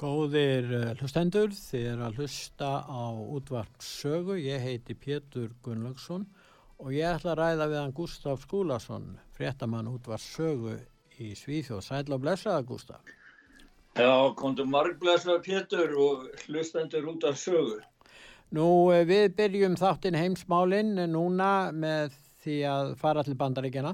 Góðir eh, hlustendur, þið er að hlusta á útvart sögu. Ég heiti Pétur Gunnlaugsson og ég ætla að ræða við hann Gustaf Skúlason, fréttamann útvart sögu í Svíþjóð. Sæl og blessaða Gustaf. Já, kontum marg blessaða Pétur og hlustendur út af sögu. Nú eh, við byrjum þáttinn heimsmálinn núna með því að fara til bandaríkjana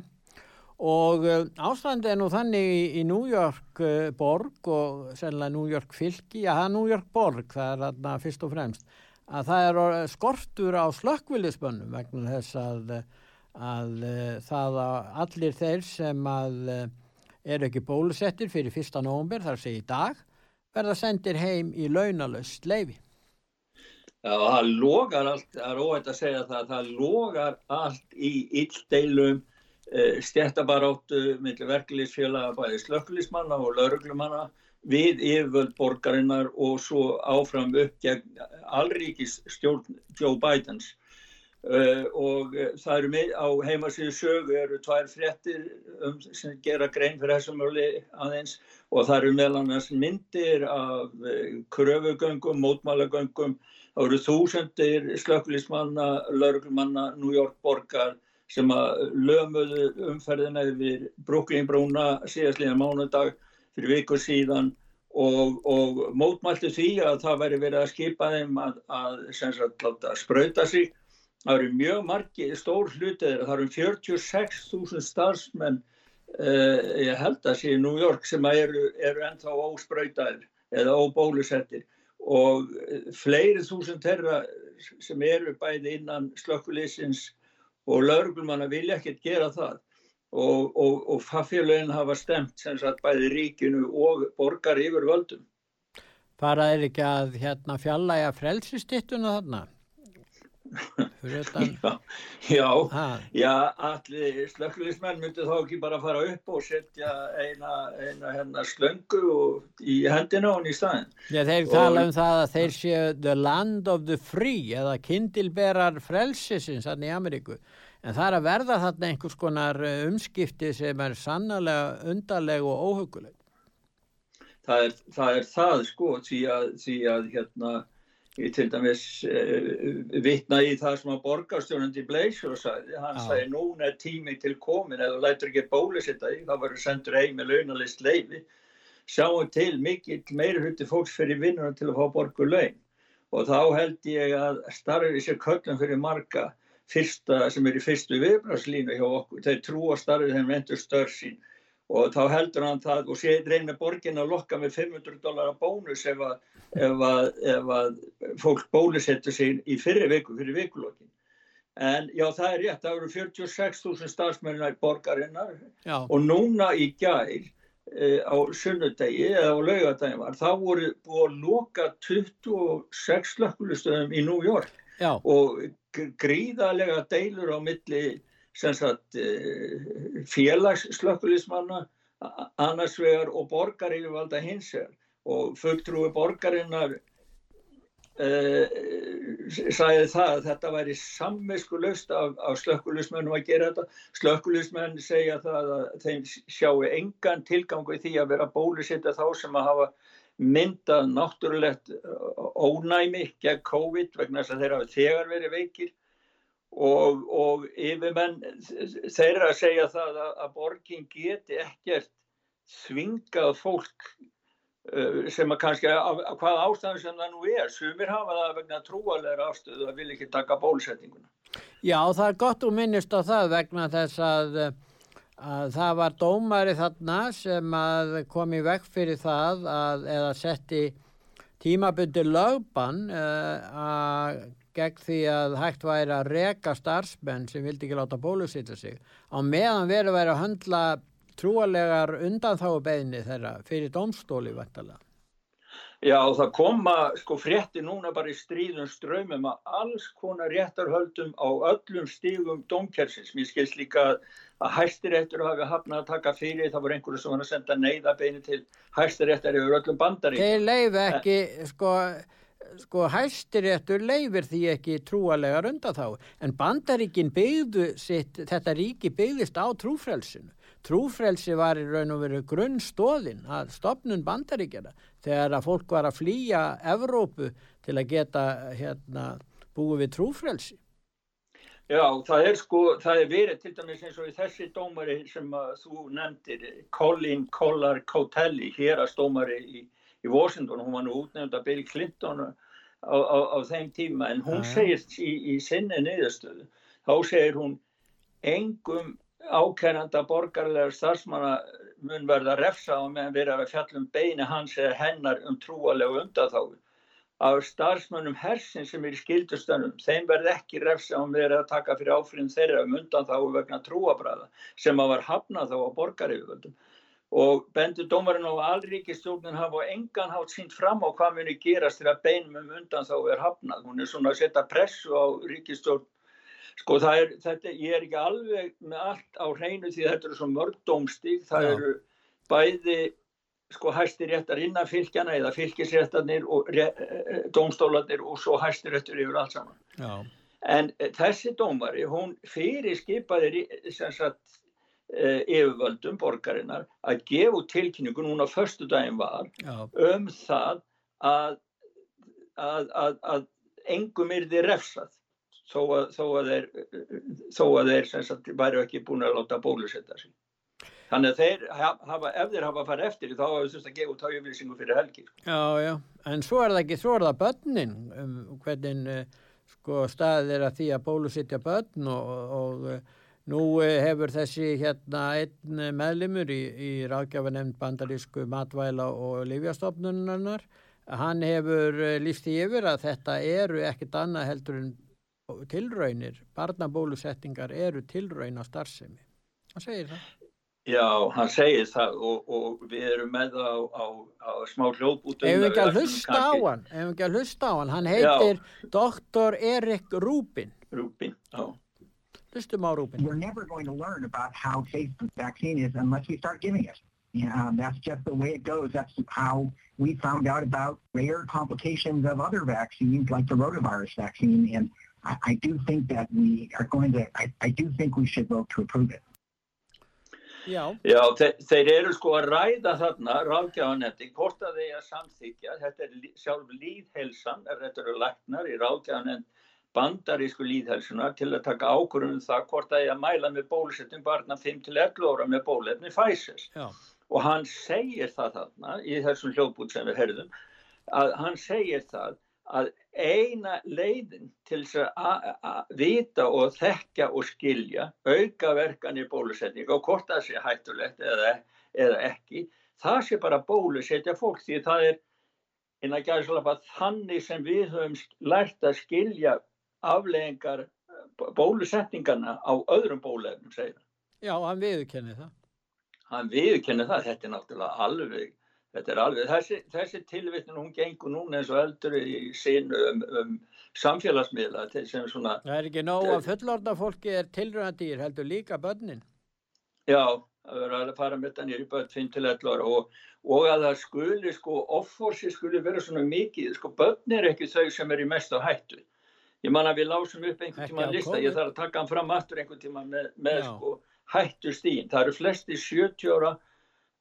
og uh, ástandi er nú þannig í, í New York uh, borg og sennilega New York fylki, já það er New York borg það er þarna fyrst og fremst að það er skortur á slökkviliðspönnum vegna þess að, að það að allir þeir sem að eru ekki bólusettir fyrir fyrsta nógumber þar sé í dag verða sendir heim í launalöst leifi. Já, það logar allt, það er óhægt að segja það, það logar allt í illdeilum Eh, stjættabaróttu millir verkefliðsfélaga bæði slökkulismanna og lauruglumanna við yfirvöld borgarinnar og svo áfram upp gegn allríkis stjórn Joe Bidens. Uh, og uh, það eru með á heimasíðu sögu eru tvær fréttir um, sem gera grein fyrir þessum möli aðeins. Og það eru meðlan þess myndir af kröfugöngum, mótmálagöngum það eru þúsendir slökkulismanna, lauruglumanna, New York borgar sem að lömuðu umferðina yfir Brooklyn brúna síðastlega mánudag fyrir vikur síðan og, og mótmæltu því að það væri verið að skipa þeim að, að, sagt, að spröyta sig. Það eru mjög margi stór hlutið, það eru 46.000 starfsmenn uh, ég held að sé í New York sem eru, eru ennþá óspröytaðir eða óbólusettir og fleiri þúsund þeirra sem eru bæði innan slökkulísins og lauruglumanna vilja ekkert gera það og, og, og faffélagin hafa stemt sem sagt bæði ríkinu og borgar yfir völdum. Bara er ekki að hérna fjallæga frelsistittuna þarna? já, já, já allir slökkluðismenn myndi þá ekki bara fara upp og setja eina, eina hennar slöngu í hendina og hann í staðin. Já, þeir og, tala um það að þeir séu the land of the free eða kindilberar frelsisins hann í Ameríku. En það er að verða þarna einhvers konar eh, umskipti sem er sannlega undarleg og óhuguleg. Það er það, er það sko, því að, því að hérna Ég til dæmis uh, vitna í það sem að borgarstjónandi Bleisjó sagði, hann ah. sagði núna er tími til komin eða lætur ekki bólusitta í, þá verður sendur heim með launalist leifi, sjáum til mikill meiri hluti fólks fyrir vinnuna til að fá borgu laun og þá held ég að starfið sér köllum fyrir marga. Fyrsta, sem er í fyrstu viðbragslínu hjá okkur, þeir trú að starfið þeim endur störf sín og þá heldur hann það og sé reynir borgin að lokka með 500 dólar að bónus ef að, ef að, ef að fólk bólusettur sig í fyrir viku, fyrir vikulokkin. En já það er rétt, það eru 46.000 starfsmennar borgarinnar já. og núna í gær e, á sunnudegi eða á laugadagin var, þá voru búið að loka 26 slökkulustöðum í New York já. og gríðarlega deilur á milli Eh, félagsslökkulismanna annars vegar og borgar yfirvalda hins vegar og fulltrúi borgarinnar uh, sagði það að þetta væri samvisku löst af, af slökkulismennum að gera þetta. Slökkulismenn segja það að þeim sjáu engan tilgangu í því að vera bólusitta þá sem að hafa myndað náttúrulegt ónæmi gegn COVID vegna þess að þeir hafa þegar verið veikir og, og yfirmenn þeirra að segja það að, að borgin geti ekkert þvingað fólk uh, sem að kannski af, af hvað ástæðan sem það nú er sumir hafa það vegna trúalega afstöðu að vil ekki taka bólusetninguna. Já, það er gott að minnist á það vegna þess að, að það var dómari þarna sem kom í vekk fyrir það að, eða setti tímabundi lögbann uh, að gegn því að hægt væri að reka starfsmenn sem vildi ekki láta bólusýta sig á meðan verið að vera að handla trúalegar undanþáu beðni þeirra fyrir domstóli vantalega. Já, það koma sko frétti núna bara í stríðum ströymum að alls konar réttarhöldum á öllum stígum domkjærsins. Mér skilst líka að hæstiréttur hafi hafnað að taka fyrir, það voru einhverju sem var að senda neyðabeini til hæstiréttar yfir öllum bandari. Þeir leif ekki, sko, sko hæstiréttur leifir því ekki trúalegar undanþáu, en bandaríkin byggðu sitt, þetta ríki byggðist á trúfrelsinu trúfrelsi var í raun og veru grunnstóðin að stopnun bandaríkjana þegar að fólk var að flýja Evrópu til að geta hérna, búið við trúfrelsi. Já, það er sko, það er verið til dæmis eins og þessi dómari sem þú nefndir, Colin Collar Cotelli, hér að stómari í, í Washington, hún var nú útnefnd að Bill Clinton á, á, á þeim tíma, en hún segist í, í sinni niðurstöðu, þá segir hún engum ákæranda borgarlegar starfsmanna mun verða refsa og meðan verða að fjallum beini hans eða hennar um trúalegu undatháðu. Af starfsmönnum hersin sem er í skildustönnum, þeim verð ekki refsa og verða að taka fyrir áfrinn þeirra um undatháðu vegna trúabræða sem að var hafnað þá á borgaryfjöldum. Og bendur dómarinn á allríkistjórnun hafa engan hátt sínt fram á hvað muni gerast þegar beinum um undatháðu er hafnað. Hún er svona að setja pressu á ríkistjórn Sko það er, þetta, ég er ekki alveg með allt á hreinu því þetta eru svo mörg dómstík, það Já. eru bæði sko hæstir réttar innan fylgjana eða fylgisréttarnir og re, dómstólanir og svo hæstir réttur yfir allt saman. Já. En þessi dómari, hún fyrir skipaði sem sagt yfirvöldum borgarinnar að gefa tilkynningu núna förstu daginn var Já. um það að, að, að, að engum er þið refsað þó að, þó að þeir, þó að þeir sagt, væru ekki búin að láta bólusetta sig. Þannig að þeir hafa, ef þeir hafa að fara eftir þá hafa þess að gefa út ájöflýsingu fyrir helgi. Sko. Já, já, en svo er það ekki, það börnin, um, hvernig uh, sko staðið er að því að bólusittja börn og, og, nú uh, hefur þessi hérna einn meðlimur í, í ráðgjafanemnd bandarísku matvæla og livjastofnunarnar, hann hefur líst í yfir að þetta eru ekkit annað heldur en tilraunir, barnabólusettingar eru tilraun á starfsemi. Hann segir það. Já, hann segir það og, og við erum með það á, á, á smá hljóðbútum. Ef við ekki að hlusta á hann, ef við ekki að hlusta á hann, hann heitir já. Dr. Erik Rúbin. Rúbin, já. Hlustum á Rúbin. We're never going to learn about how safe the vaccine is unless we start giving it. Yeah, that's just the way it goes. That's how we found out about rare complications of other vaccines like the rotavirus vaccine and I, I do think that we are going to, I, I do think we should vote to approve it. Já, Já þe þeir eru sko að ræða þarna ráðgjáðanetti hvort að þeir að samþykja, þetta er sjálf líðhelsan, ef þetta eru læknar í ráðgjáðanett bandarísku líðhelsunar til að taka ákvörðunum það hvort að þeir að mæla með bólusettum barna 5-11 ára með bólefni Pfizer. Já. Og hann segir það þarna í þessum hljóðbút sem við herðum, að hann segir það að eina leiðin til að vita og þekka og skilja aukaverkan í bólusetning og hvort það sé hættulegt eða, eða ekki, það sé bara bólusetja fólk því það er eina gæðslapa þannig sem við höfum lært að skilja afleggingar bólusetningarna á öðrum bólefnum, segir það. Já, hann viðkenni það. Hann viðkenni það, þetta er náttúrulega alveg Þetta er alveg, þessi, þessi tilvittin hún gengur núna eins og eldur í sinu um, um samfélagsmiðla sem svona... Það er ekki nóg að fullorda fólki er tilröndýr, heldur líka börnin. Já, það verður að fara með þetta nýri börn 5-11 ára og, og að það skuli, sko, offorsi skuli vera svona mikið, sko, börn er ekki þau sem er í mest á hættu. Ég man að við lásum upp einhvern tíma lista, ég þarf að taka hann fram aftur einhvern tíma með, með sko, hættu stín. Það eru flesti 70 ára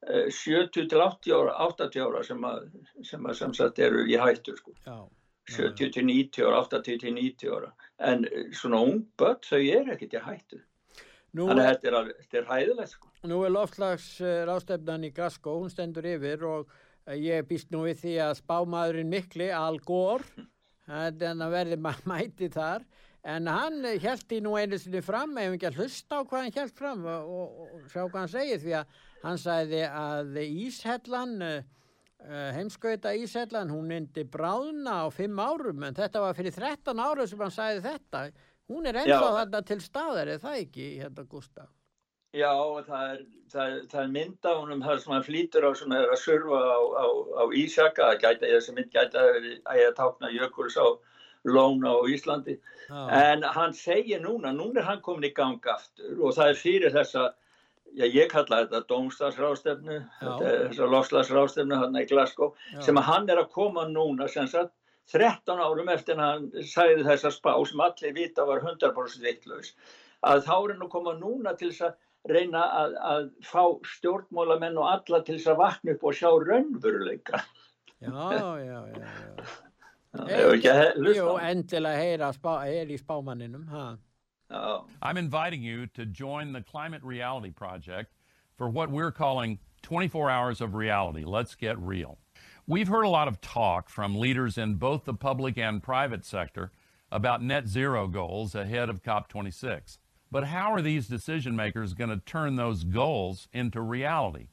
70 til 80 ára, 80 ára sem að, sem að sem sagt eru í hættu sko. Já, 70 til 90 ára, 80 til 90 ára. En eh, svona ungbött þau er ekkert í hættu. Nú Þannig að þetta er, þetta er hæðilegt sko. Nú er loftlags rástefnan í Glasgow, hún stendur yfir og ég býst nú við því að spámaðurinn mikli, Al Gore, þannig að verði mæti þar, en hann held í nú einu sinni fram, ef ekki að hlusta á hvað hann held fram og, og, og sjá hvað hann segið, því að hann sagði að Íshellan, uh, heimskauta Íshellan, hún myndi bráðna á fimm árum, en þetta var fyrir 13 árum sem hann sagði þetta. Hún er ennþá þetta til staðar, er það ekki, hérna Gustaf? Já, það er, það, það er mynd á húnum þar sem hann flýtur á svona að surfa á, á, á Ísjaka, sem mynd gæta að ég tákna Jökuls á Lóna á Íslandi, ah. en hann segir núna, núna er hann komin í gang aftur og það er fyrir þessa Já, ég kalla þetta Dómstagsrástefnu, þessar lofslagsrástefnu hann í Glasgow, Já. sem að hann er að koma núna sem sagt 13 árum eftir að hann sæði þessa spá sem allir vita var 100% vittlaus, að þá er hann að koma núna til þess að reyna að, að fá stjórnmólamenn og alla til þess að vakna upp og sjá raunveruleika. Já, já, já, já. Það er ekki að hlusta. Jú, endilega heyra spá, heyr í spámanninum. Oh. I'm inviting you to join the Climate Reality Project for what we're calling 24 Hours of Reality. Let's get real. We've heard a lot of talk from leaders in both the public and private sector about net zero goals ahead of COP26. But how are these decision makers going to turn those goals into reality?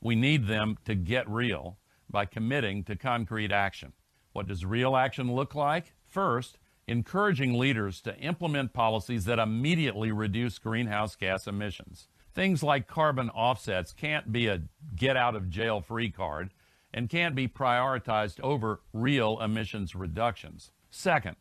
We need them to get real by committing to concrete action. What does real action look like? First, encouraging leaders to implement policies that immediately reduce greenhouse gas emissions. Things like carbon offsets can't be a get out of jail free card and can't be prioritized over real emissions reductions. Second,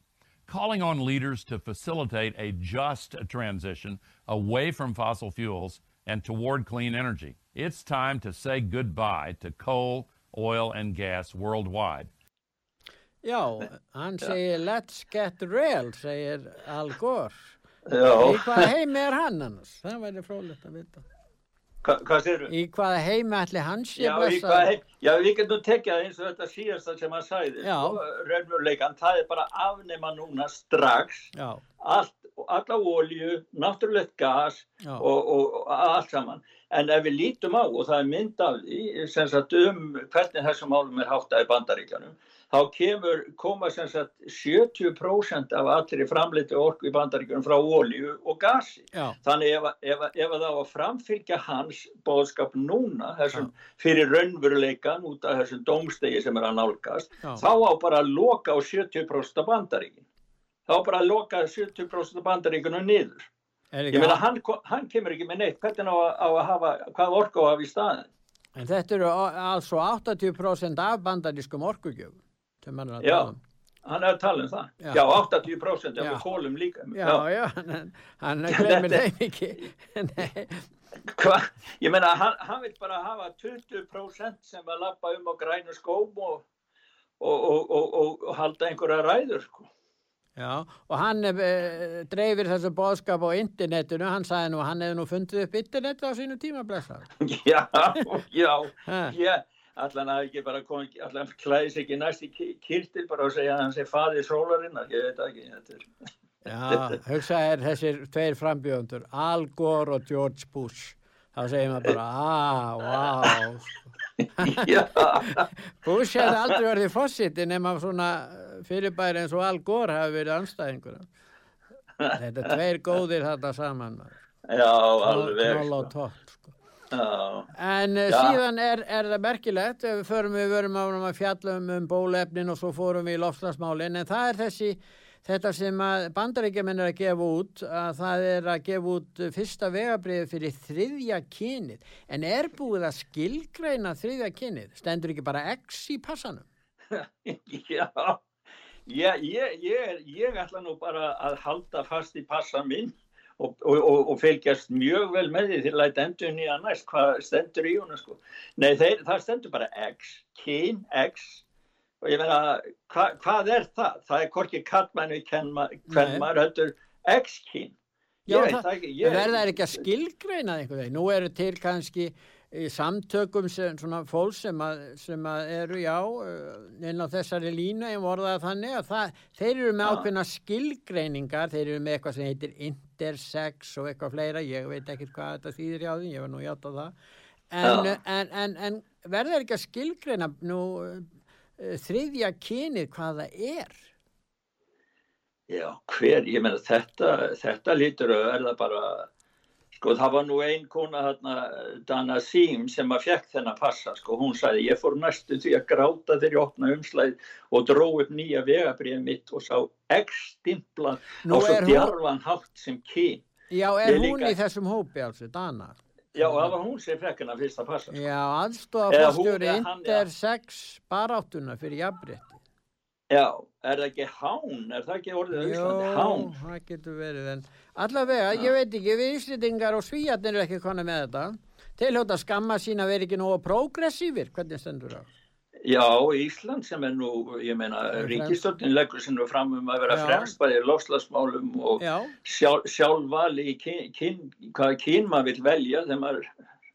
calling on leaders to facilitate a just transition away from fossil fuels and toward clean energy. It's time to say goodbye to coal, oil, and gas worldwide. Já, hann segir let's get real, segir Al Gore. Já. Í hvaða heimi er hann annars? Það væri frólægt að vita. Hva, hvað sér þú? Í hvaða heimi ætli hans sé heimi? Já, við getum tekjað eins og þetta síðasta sem hann sæði. Já. Raunveruleikan, það er bara afnema núna strax. Já. Allt, alla ólju, náttúrulegt gas og, og, allt saman. En ef við lítum á, og það er mynd af því, sem sagt um hvernig þessum málum er háttað í bandaríkjanum, þá kemur, koma sem sagt 70% af allir framleiti orku í bandaríkunum frá ólíu og gasi. Já. Þannig ef, ef, ef það á að framfylgja hans bóðskap núna, þessum Já. fyrir raunveruleikan út af þessum dómstegi sem er að nálgast, Já. þá á bara að loka á 70% af bandaríkin. Þá bara að loka 70% af bandaríkunum niður. Ég meina, hann, hann kemur ekki með neitt, hvernig á, á að hafa, hvað orku á að hafa í staðin? En þetta eru alls 80% af bandarískum orkugjöfum já, um. hann er að tala um það. Já, já 80% ef við kólum líka. Já, já, hann, hann glemir þeim ekki. Hva? Ég menna, hann, hann vil bara hafa 20% sem að lappa um á grænu skóm og, og, og, og halda einhverja ræður, sko. Já, og hann e, dreifir þessu bóðskap á internetinu, hann sagði nú, hann hefði nú fundið upp internet á sínu tíma, blessaður. Já, já, já, allan að ekki bara koma, allan klæðis ekki næst í kyrtil bara og segja að hann sé faði sólarinnar, ég veit ekki þetta er. Já, hugsaðir þessir tveir frambjöndur, Al Gore og George Bush, þá segir maður bara, ah, wow, sko. Bush hefði aldrei verið fósitt nema svona fyrirbæri eins og Al Gore hafi verið anstæðingur. Þetta er tveir góðir þetta saman. Já, alveg. Tótt, sko. Já. En uh, síðan er, er það merkilegt, við förum við verum að fjalla um, um bólefnin og svo fórum við í lofslagsmálinn, en það er þessi, þetta sem bandaríkjaman er að gefa út, að það er að gefa út fyrsta vegabriði fyrir þriðja kynið, en er búið að skilgreina þriðja kynið, stendur ekki bara X í passanum? Já, ég, ég, ég, ég ætla nú bara að halda fast í passan minn og, og, og fylgjast mjög vel með því því að læta endur nýja næst hvað stendur í hún sko. Nei þeir, það stendur bara X, kyn, X og ég meina hva, hvað er það? Það er korkið kattmænu hvern maður höldur X-kyn. Já, það, það verða er ekki að skilgreina veginn. Nú eru til kannski í samtökum sem, svona fólk sem, að, sem að eru já inn á þessari línu en vorðaða þannig að það, þeir eru með ákveðna skilgreiningar, þeir eru með eitthvað sem heitir intersex og eitthvað fleira, ég veit ekki hvað þetta þýðir hjá því, ég var nú hjátt á það En, Já. en, en, en verður ekki að skilgreina nú uh, þriðja kynið hvað það er? Já, hver, ég meina þetta, þetta lítur að verða bara, sko það var nú ein kona hérna, Dana Sím sem að fekk þennan passa, sko, hún sagði ég fór næstu því að gráta ég opna umslæð og dró upp nýja vegabrið mitt og sá ekstimpla á svo er hún- hátt sem kyn. Já, er Ég hún líka. í þessum hópi alveg, Dana? Já, það var hún sem fekk hennar fyrsta passa, sko. Já, aðstofa já. intersex baráttuna fyrir jafnrétti. Já, er það ekki hán, er það ekki orðið á Íslandi, hán? það getur verið en allavega, ég veit ekki, við Íslendingar og Svíjarnir eru ekki kona með þetta. Tilhjóta skamma sín að vera ekki nógu progressífir, hvernig stendur það? Já, Ísland sem er nú, ég meina, er ríkistjórnin leggur sem nú fram um að vera Já. fremst bæði lofslagsmálum og Já, sjálf, sjálfvali kyn, kyn, hvaða kyn maður vil velja þegar maður,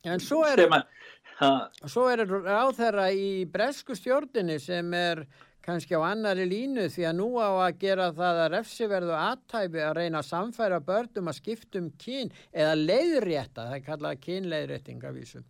en svo er, svo er ráþæra í bresku stjórninni sem er kannski á annari línu því að nú á að gera það að refsiverðu aðtæfi að reyna að samfæra börnum að skipta um kyn eða leiðrétta, það er kallað kynleiðrétting af vísu.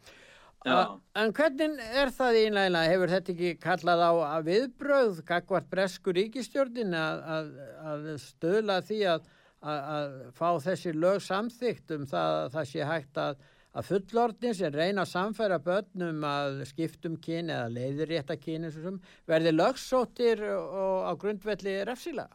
Já. En hvernig er það einlega, hefur þetta ekki kallað á viðbröð gagvart bresku ríkistjórnin að, að, að stöðla því að, að, að fá þessi lög samþygt um það að það sé hægt að, að fullorðin sem reyna að samfæra börnum að skiptum kyn eða leiðrétta kyn eins og sem verði lögsóttir á grundvelli refsila?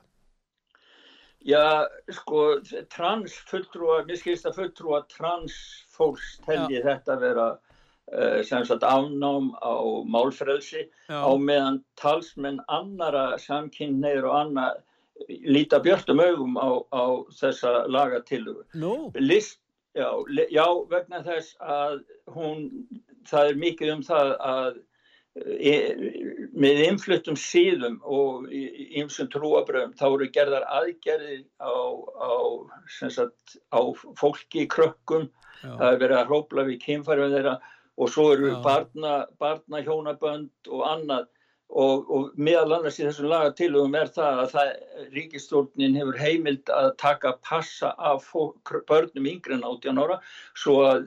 já, sko, trans fulltrúa, mér skilst að fulltrúa trans fólks telji þetta vera uh, sem sagt afnám á málfrelsi á meðan talsmenn annara samkynneir og annað líta björtum augum á, á þessa lagatillugu. Nú, List, já, já, vegna þess að hún, það er mikið um það að e, með innfluttum síðum og ýmsum trúabröðum þá eru gerðar aðgerðir á, á, sagt, á fólki í krökkum, já, það er verið að hrópla við kynfærum þeirra og svo eru barna, barna hjónabönd og annað og, og meðal annars í þessum lagatilugum er það að það, ríkistjórnin hefur heimild að taka passa af fólk, börnum yngri en 18 ára svo að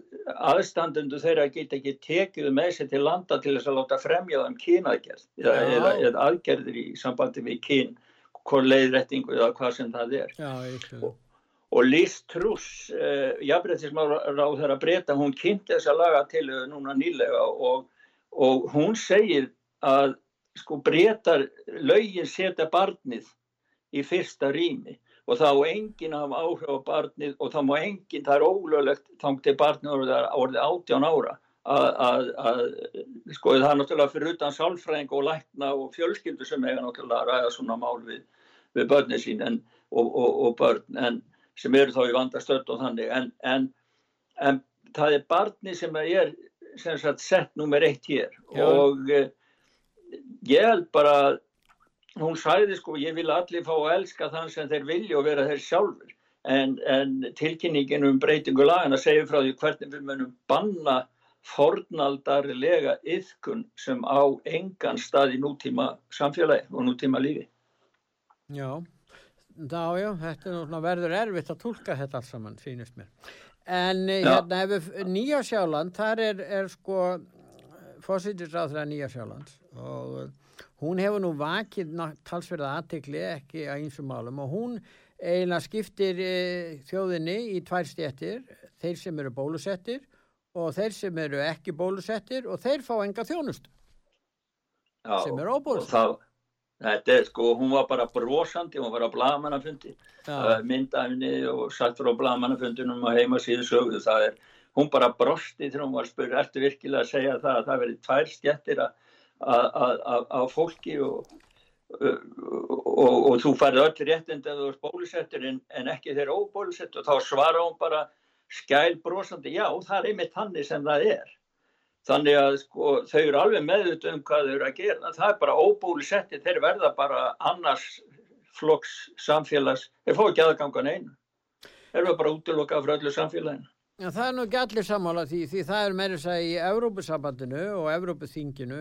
aðstandendu þeirra geta ekki tekið með sér til landa til þess að láta fremja þeim kynaðgerð eða, eða, eða aðgerðir í sambandi við kyn, hvað leiðrættingu eða hvað sem það er já, skilur. og Liz Truss, uh, jafnbrettismáráð þeirra breyta, hún kynnti þessa laga til núna nýlega og, og hún segir að sko breytar lögin setja barnið í fyrsta rými og það á enginn hafa áhrif á barnið og það má enginn, það er ólöglegt þangt til barnið orðið, orðið 18 ára að, sko það er náttúrulega fyrir utan sálfræðing og lækna og fjölskyldu sem eiga náttúrulega að ræða svona mál við, við börnið sín en, og, og, og börn en sem eru þá í vandastöld og þannig en, en, en það er barni sem er sem sagt sett nummer eitt hér Já. og eh, ég held bara hún sæði sko ég vil allir fá að elska þann sem þeir vilja og vera þeir sjálfur en, en tilkynningin um breytingu lagana segir frá því hvernig við munum banna fornaldarlega yðkun sem á engan stað í nútíma samfélagi og nútíma lífi. Já, já, já, þetta er verður erfitt að tólka þetta alls saman, sýnist mér. En eh, Já. hérna, ef við Nýja Sjáland, þar er, er sko fósittisráðra Nýja Sjáland og eh, hún hefur nú vakið talsverða aðtekli ekki að einsum málum og hún eiginlega skiptir e, þjóðinni í tvær stjettir, þeir sem eru bólusettir og þeir sem eru ekki bólusettir og þeir fá enga þjónustu. Já, Sem er og óbólusett. það, þetta er sko, hún var bara brosandi, hún var á blagamannafundi, Já, myndafni og satt frá blagamannafundinum á heimasíðu sögðu, það er, hún bara brosti þegar hún var spurð, ertu virkilega að segja það að það verið tvær skettir að, að fólki og, og, og, þú færði öll réttind ef þú ert bólusettur en, en ekki þeir óbólusettur og þá svara hún bara skæl brosandi, já það er einmitt þannig sem það er. Þannig að sko, þau eru alveg meðut um hvað þau eru að gera. Það er bara óbólusetti, þeir verða bara annars flokks samfélags, þeir fá ekki aðgangan einu. Þeir eru bara útilokað frá öllu samfélaginu. Já, það er nú ekki allir sammála því, því það er meira þess að í Evrópusambandinu og Evrópuþinginu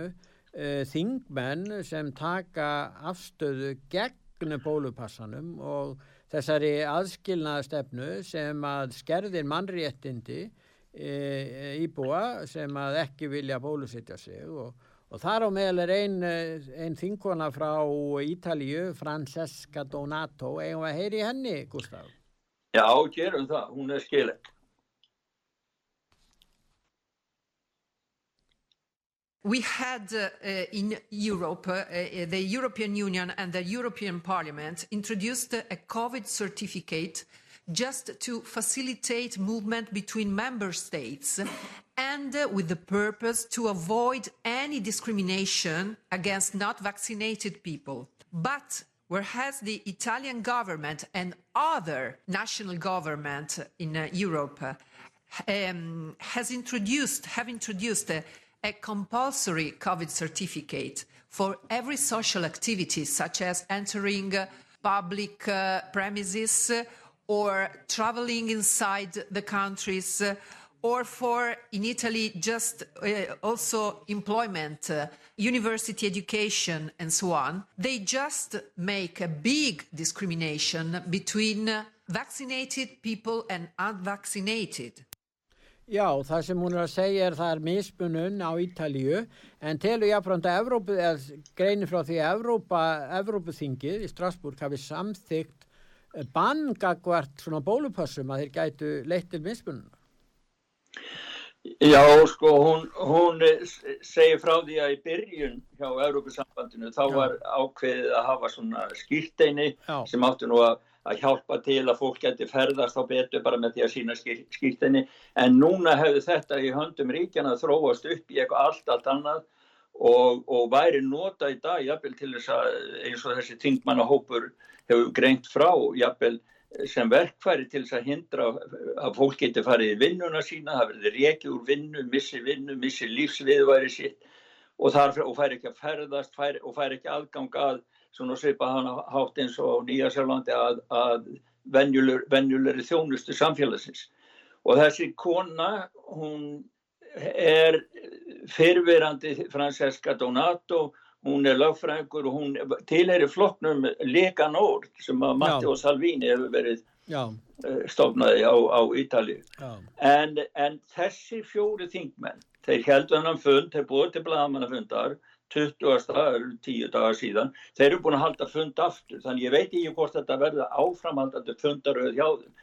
uh, þingmenn sem taka afstöðu gegn bólupassanum og þessari aðskilnaða stefnu sem að skerðir mannréttindi e, íbúa sem að ekki vilja bólusittja sig og, og þar á meðal er einn ein þingona frá Ítalíu, Francesca Donato, eigum að heyri henni, Gustaf? Já, gerum það, hún er skileg. We had uh, in Europe, uh, the European Union and the European Parliament introduced a COVID certificate just to facilitate movement between member states and uh, with the purpose to avoid any discrimination against not vaccinated people. But whereas the Italian government and other national government in uh, Europe um, has introduced, have introduced a compulsory COVID certificate for every social activity, such as entering public uh, premises or traveling inside the countries, or for in Italy just uh, also employment, uh, university education, and so on. They just make a big discrimination between vaccinated people and unvaccinated. Já, það sem hún er að segja er það er mismunun á Ítalíu en telur jáfnframt að Evrópu, greinir frá því að Evrópuþingið í Strasbourg hafi samþygt banngagvart svona bólupassum að þeir gætu leitt til mismununa? Já, sko, hún, hún segir frá því að í byrjun hjá Európa-sambandinu þá var ákveðið að hafa svona skýrteini sem áttu nú að, að hjálpa til að fólk geti ferðast á betu bara með því að sína skýr, skýrteini en núna hefur þetta í höndum ríkjana þróast upp í eitthvað allt, allt annað og, og væri nota í dag jafnvel til þess að eins og þessi tingmannahópur hefur greint frá jafnvel sem verkfæri til þess að hindra að fólk geti farið í vinnuna sína, það verður reiki úr vinnu, missi vinnu, missi lífsviðværi sitt og, þar, og fær ekki að ferðast fær, og fær ekki aðgang að svona svipa hann hátt eins og Nýja Sjálflandi að, að venjulegri þjónustu samfélagsins. Og þessi kona, hún er fyrfirandi Francesca Donato hún er lögfræðingur og hún tilheyri flokknum Lega Nord sem að Matteo Salvini hefur verið uh, stofnaði á, á Ítali en, en þessi fjóri þingmenn þeir heldur hann fund, þeir búið til blagamannafundar 20. tíu dagar síðan þeir eru búin að halda fund aftur þannig ég veit ekki hvort þetta verða áframhaldandi fundaröð hjá þeim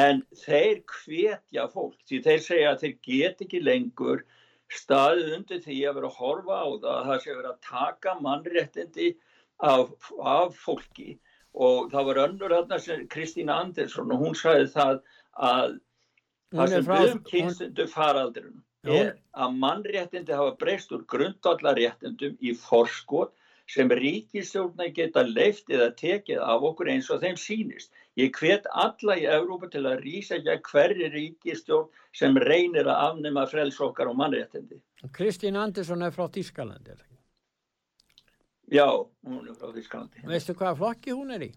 en þeir hvetja fólk því þeir segja að þeir get ekki lengur staðið undir því að vera að horfa á það að það sé verið að taka mannréttindi af, af fólki og það var önnur þarna sem Kristína Andersson og hún sagði það að það sem við um kynstundu faraldurinn er að mannréttindi hafa breyst úr grundallaréttindum í forskot sem ríkistjórna geta leift eða tekið af okkur eins og þeim sínist. Ég hvet alla í Európa til að rýsa ekki að hverju ríkistjórn sem reynir að afnema frelsokkar og mannréttindi. Kristín Andersson er frá Þískalandi, er það ekki? Já, hún er frá Þískalandi. Veistu hvaða flokki hún er í?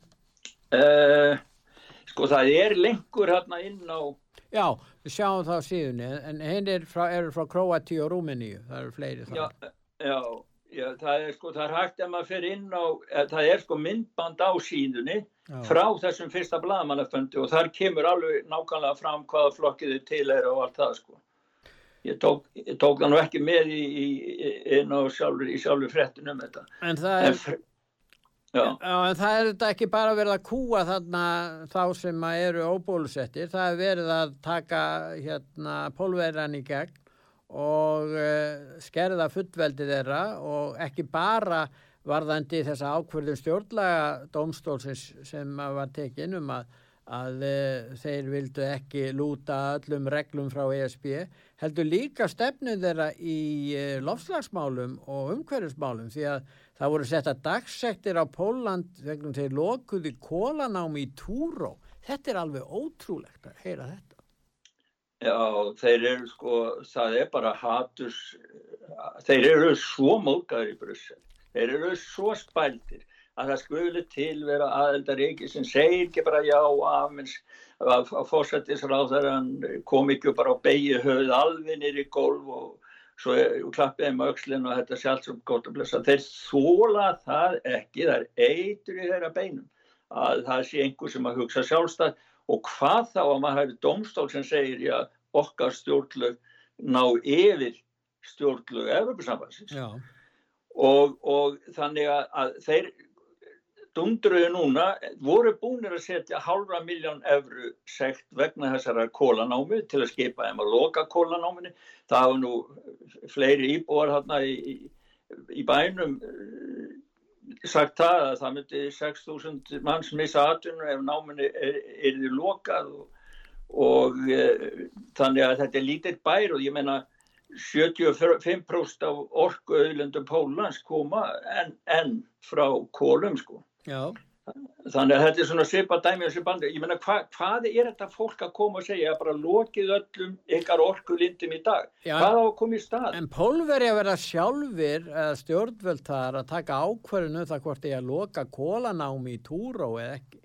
Uh, sko það er lengur hérna inn á... Já, við sjáum það á síðunni, en henn er frá, frá Kroati og Rúmeníu, það eru fleiri það. Já, já. Já, það er sko, það er hægt að maður fyrir inn á, það er sko myndband á síðunni Já. frá þessum fyrsta blagamannaföndi og þar kemur alveg nákvæmlega fram hvaða flokkiðu til er og allt það sko. Ég tók, ég tók það nú ekki með í, í, sjálfur, í sjálfur frettin um þetta. En það er, en, Já. En það er þetta ekki bara verið að kúa þarna þá sem eru óbólusettir, það er verið að taka hérna pólverðan í gegn og uh, skerða fullveldi þeirra og ekki bara varðandi þessa ákverðum stjórnlaga dómstólsins sem var tekinn um að, að uh, þeir vildu ekki lúta öllum reglum frá ESB heldur líka stefnum þeirra í uh, lofslagsmálum og umhverfismálum því að það voru setta dagsektir á Póland þegar þeir lokuði kólanám í Túró. Þetta er alveg ótrúlegt að heyra þetta. Já, þeir eru sko, það er bara haturs, þeir eru svo mókaður í Brussel, þeir eru svo spældir að það skuli til vera aðeldaríki sem segir ekki bara já afmins að fórsættisráðarann kom ekki bara á beigju höfuð alveg nýri gólf og svo klappiði með aukslinn og þetta sjálfs um gott að blessa. Þeir þóla það ekki, það er eitur í þeirra beinum að það sé einhver sem að hugsa sjálfstæð og hvað þá að maður hefur domstól sem segir já, okkar stjórnlög ná yfir stjórnlög Evropasambansins og, og þannig að þeir dundruðu núna voru búinir að setja halvra miljón efru sekt vegna þessara kólanámi til að skipa þeim að loka kólanáminni það hafa nú fleiri íbúar hérna í, í, í bænum eh, sagt það að það myndi 6.000 manns missa aðtunum ef náminni er, er því lokað og, og e, þannig að þetta er lítill bær og ég menna 75% af orku auðlundum Pólans koma en, en frá kólum sko Já. Þannig að þetta er svona svipa dæmi og svipa andri. Ég menna hva, hvað er þetta fólk að koma og segja að bara lokið öllum ykkar orkulindum í dag? Já, hvað á að koma í stað? En pólveri að vera sjálfur stjórnvöld þar að taka ákverðinu um það hvort ég að loka kólanámi í túró eða ekki.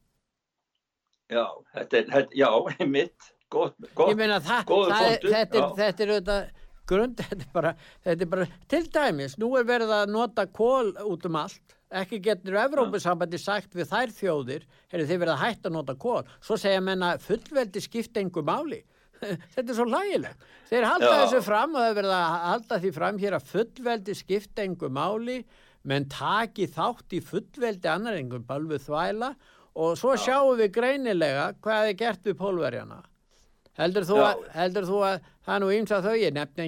Já, þetta er, þetta, já, mitt, gott, gott, ég meina það, það er, þetta er, þetta er auðvitað grund, þetta er bara, þetta er bara, til dæmis, nú er verið að nota kól út um allt ekki getur Evrópusambandi sagt við þær þjóðir, hefur þið verið að hætta að nota kól, svo segja menna fullveldi skipta engu máli. Þetta er svo lægilegt, þeir halda Já. þessu fram og það verið að halda því fram hér að fullveldi skipta engu máli. Menn taki þátt í fullveldi annar engum balvu þvæla. Og svo Já. sjáum við greinilega hvað er gert við pólverjana. Heldur þú, að, heldur þú að það nú ímsa þau, ég nefn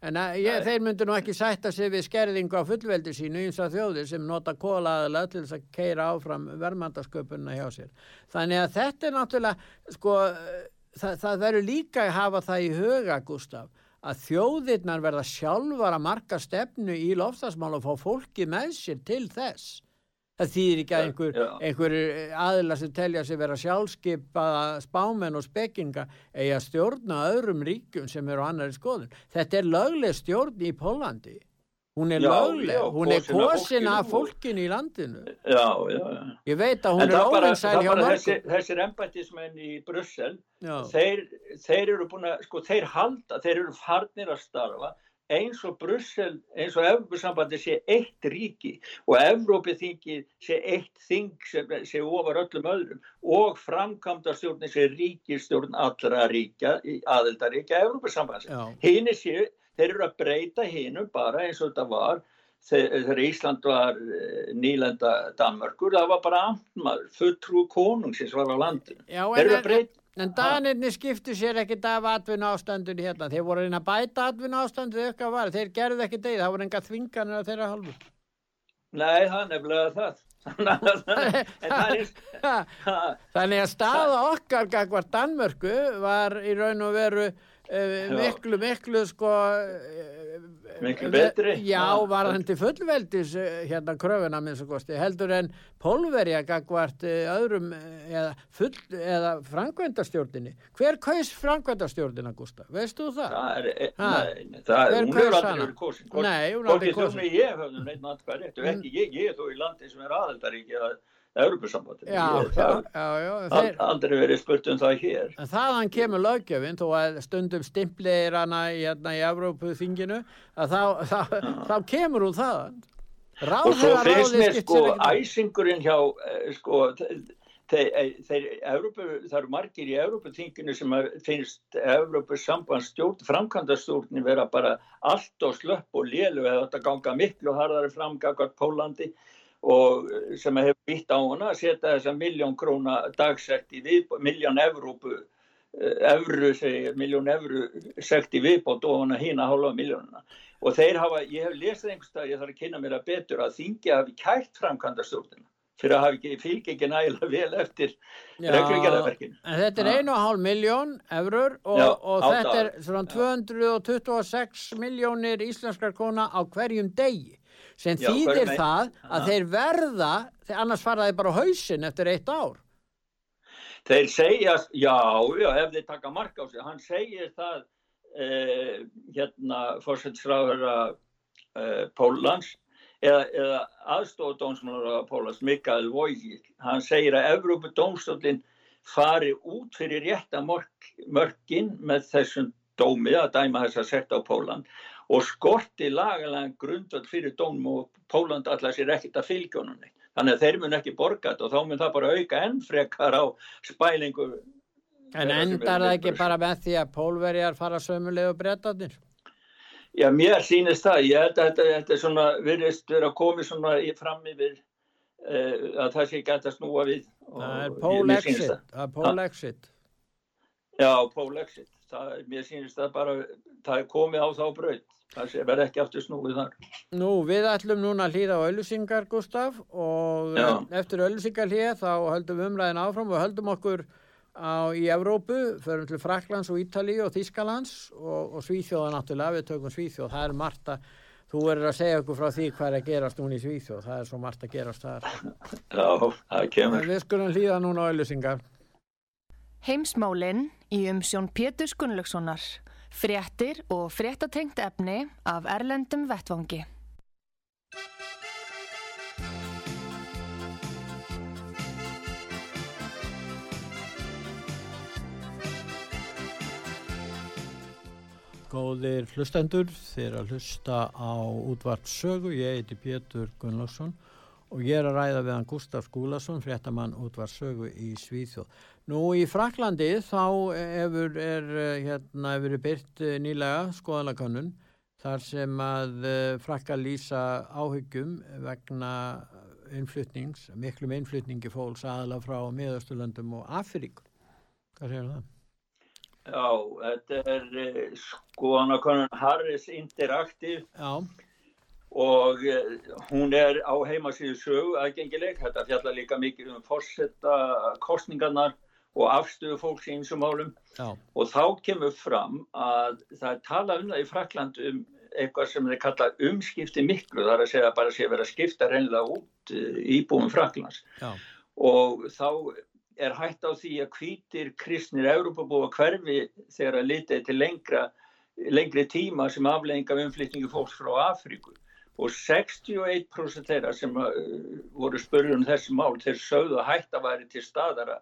engin nöfn En ég, þeir myndu nú ekki sætta sig við skerðingu á fullveldi sínu eins og þjóðir sem nota kólaðalega til þess að keira áfram verðmandasköpunna hjá sér. Þannig að þetta er náttúrulega, sko, það, það verður líka að hafa það í huga, Gustaf, að þjóðirnar verða sjálfar að marka stefnu í lofstafsmál og fá fólki með sér til þess. Það þýðir ekki að einhver, einhver aðila sem telja sig vera sjálfskeipaða spámen og spekinga eigi að stjórna öðrum ríkjum sem eru á annari skoðun. Þetta er lögleg stjórn í Pólandi. Hún er já, lögleg, já, hún er kosin af fólkinu í landinu. Já, já, já. Ég veit að hún en er óvinsæl hjá mörgum. Þessi, þessir embættismenn í Brussel, þeir, þeir eru búin að, sko, þeir halda, þeir eru farnir að starfa eins og Brussel, eins og Evrópusambandi sé eitt ríki og Evrópithingið sé eitt þing sem sé ofar öllum öðrum og framkvæmdastjórnir sé ríkistjórn allra ríkja, aðeldaríkja Evrópusambandi. Hinn er séu, þeir eru að breyta hinnum bara eins og þetta var þegar Ísland var eh, nýlenda Danmörkur, það var bara amtmaður, fulltrú konungsins var á landinu. Já, að breyta En danirni skiptu sér ekkit af atvinna ástandun hérna. Þeir voru einn að bæta atvinna ástandu eitthvað var. Þeir gerðu ekki degið. Það voru enga þvinganir á þeirra halvu. Nei, það er nefnilega það. Þannig að staða okkar gagvar Danmörku var í raun og veru Uh, miklu, miklu sko uh, miklu betri. Já, var hann til fullveldis uh, hérna kröfuna minn svo kosti heldur en pólverja gagvart öðrum eða, full, eða frangvendastjórnini hver kaus frangvendastjórnina Gustaf, veist þú það? það er, nei, það er hún hefur aldrei verið kosin. Hvorki þú sem ég höfðum neitt náttúrulega rétt ég, ég er þó í landi sem er aðeldaríki að. Þeir, aldrei verið spurt um það hér. Þaðan kemur lögjöfinn, þó að stundum stimplir hana í, hérna, í Európuþinginu, að þá, þá, þá kemur hún þaðan. Ráð og svo finnst mér sko æsingurinn hjá, eh, sko, þeir, eh, þeir, Európu, það eru margir í Európuþinginu sem finnst Európusambandstjórn, framkvæmdastjórnin vera bara allt og slöpp og lélu eða þetta ganga miklu harðari framgagart Pólandi og sem hefur býtt á hana að setja þessa miljón króna dagsekt í viðbót, miljón evrópu evru, segir, miljón evru sekt í viðbót og hana hína hálfa miljónuna og þeir hafa, ég hef lesið einhverstað, ég þarf að kynna mér að betur að þingja hafi kært framkvæmda stjórnina fyrir að hafi ekki fylg ekki nægilega vel eftir reglugjarðarverkinu. En þetta er 1,5 miljón eurur og, Já, og þetta er svona 226 miljónir íslenskar kona á hverjum degi sem já, þýðir það að þeir verða, þeir annars faraði bara hausin eftir eitt ár. Þeir segja, já, já, ef þeir taka marka á sig, hann segir það, eh, hérna, fórsættisráður eh, Pólans, eða, eða aðstofdómsmálar Pólans, Mikael Vojgil, hann segir að Evrópu dómstoflinn fari út fyrir rétta mörgin með þessum dómi að dæma þess að setja á Póland og skorti lagalega grundvöld fyrir dónum og Pólanda allar sér ekkert að neitt. Þannig að þeir mun ekki borga þetta og þá mun það bara auka ennfrekar á spælingu En endar það ekki bara með því að pólverjar fara sömuleg og breytanir? Já, mér sýnist það. Ég held að þetta, þetta er svona, virðist vera komið svona í fram yfir uh, að það sé gætt að snúa við. Það er pól-exit. Það er pól-exit. Já, pól-exit. Mér sýnist það bara, það er komið á þá bröð. Það verður ekki aftur snúið þar. Nú, við ætlum núna að hlýða á öllusingar, Gustaf, og Já. eftir öllusingar hlýða þá höldum við umræðin áfram og höldum okkur á, í Evrópu, förum til Fraklands og Ítali og Þískalands og, og Svíþjóða náttúrulega, við tökum Svíþjóð, það er margt að, þú verður að segja okkur frá því hvað er að gerast núna í Svíþjóð, það er svo margt að gerast þar. Já, það kemur. Við skulum hlýða núna á öllusingar. Heimsmálinn í umsjón Pétur Gunnlaugssonar fréttir og fréttatengt efni af Erlendum Vettvangi. Góðir hlustendur, þeir að hlusta á útvart sögu, ég heiti Pétur Gunnlaugsson og ég er að ræða við hann Gustaf Skúlason, fréttamann útvart sögu í Svíþjóð. Nú í Fraklandi þá hefur er, hérna, byrt eh, nýlega skoðalakannun þar sem að eh, frakka lýsa áhyggjum vegna innflutnings, miklum innflutningi fólks aðla frá miðausturlöndum og Afrík. Hvað segir það? Já, þetta er eh, skoðalakannun Harris Interactive Já. og hún er á heimasíðu sögu aðgengileg. Þetta fjallar líka mikið um fórsetta kostningarnar og afstöðu fólks í einsum málum Já. og þá kemur fram að það er talað um það í Frakland um eitthvað sem þeir kalla umskipti miklu þar að segja bara að sé verið að skipta reynlega út eh, íbúum Fraklands Já. og þá er hægt á því að kvítir kristnir Európa-búa hverfi þegar að litið til lengra, lengri tíma sem aflegginga af umflytningu fólks frá Afríku. Og 61% þeirra sem uh, voru spörjum þessi mál þeir sögðu að hægt að væri til staðara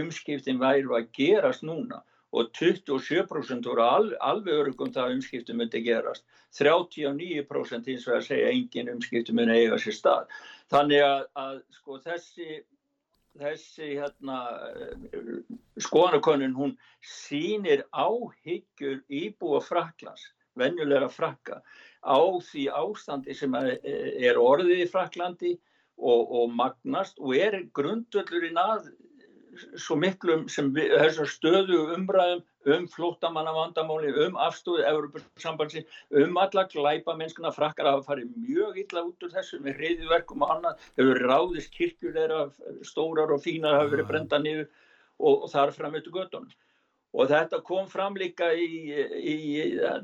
umskiptin væri að gerast núna. Og 27% voru al, alveg örugum það að umskiptum myndi gerast. 39% eins og að segja engin umskiptum myndi eiga sér stað. Þannig að, að sko þessi þessi hérna skoðanakonun hún sínir áhyggjur íbúa Fraklands venjulega frakka á því ástandi sem er orðið í Fraklandi og, og magnast og er grundvöldurinn að svo miklum sem við, stöðu umræðum um flóttamanna vandamáli, um afstóðu Európa-sambansi, um alla glæpa mennskuna frakkar að farið mjög illa út úr þessu með reyðiverkum og annað, hefur ráðist kirkjur þeirra stórar og fínar hafa verið brenda niður og, og þar fram eftir göttunum. Og þetta kom fram líka í, í,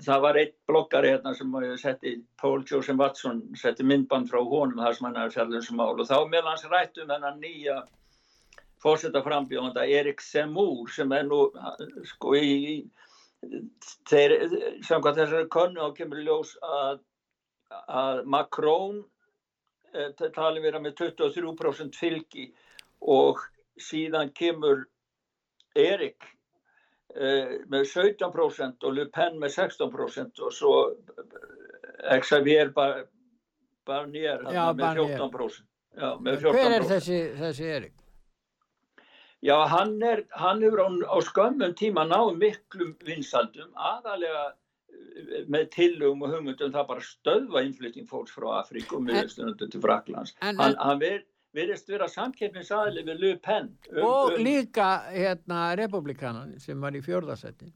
það var einn bloggari hérna sem setti, Paul Joseph Watson, setti myndband frá honum þar sem hann er fjallum sem mál. Og þá meðal hans rættum þennan nýja fórsetta frambjóðanda Erik Semúr sem er nú sko í þeir, samkvæmt þessari konu á kemur ljós að, að Macron eh, tali vera með 23% fylgi og síðan kemur Erik eh, með 17% og Le Pen með 16% og svo eh, Xavier Barnier Já, með 14%. Já, með 14%. Hver er þessi, þessi Erik? Já, hann, er, hann hefur á, á skömmum tíma náðu miklum vinsaldum, aðalega eh, með tillögum og hugmyndum það bara stöðva innflytting fólks frá Afríku og miðurstundum til Fraklands. En, hann, hann ver, verist vera samkeppnisaðli við Le Pen. Um, og um, líka hérna republikanan sem var í fjörðarsettin.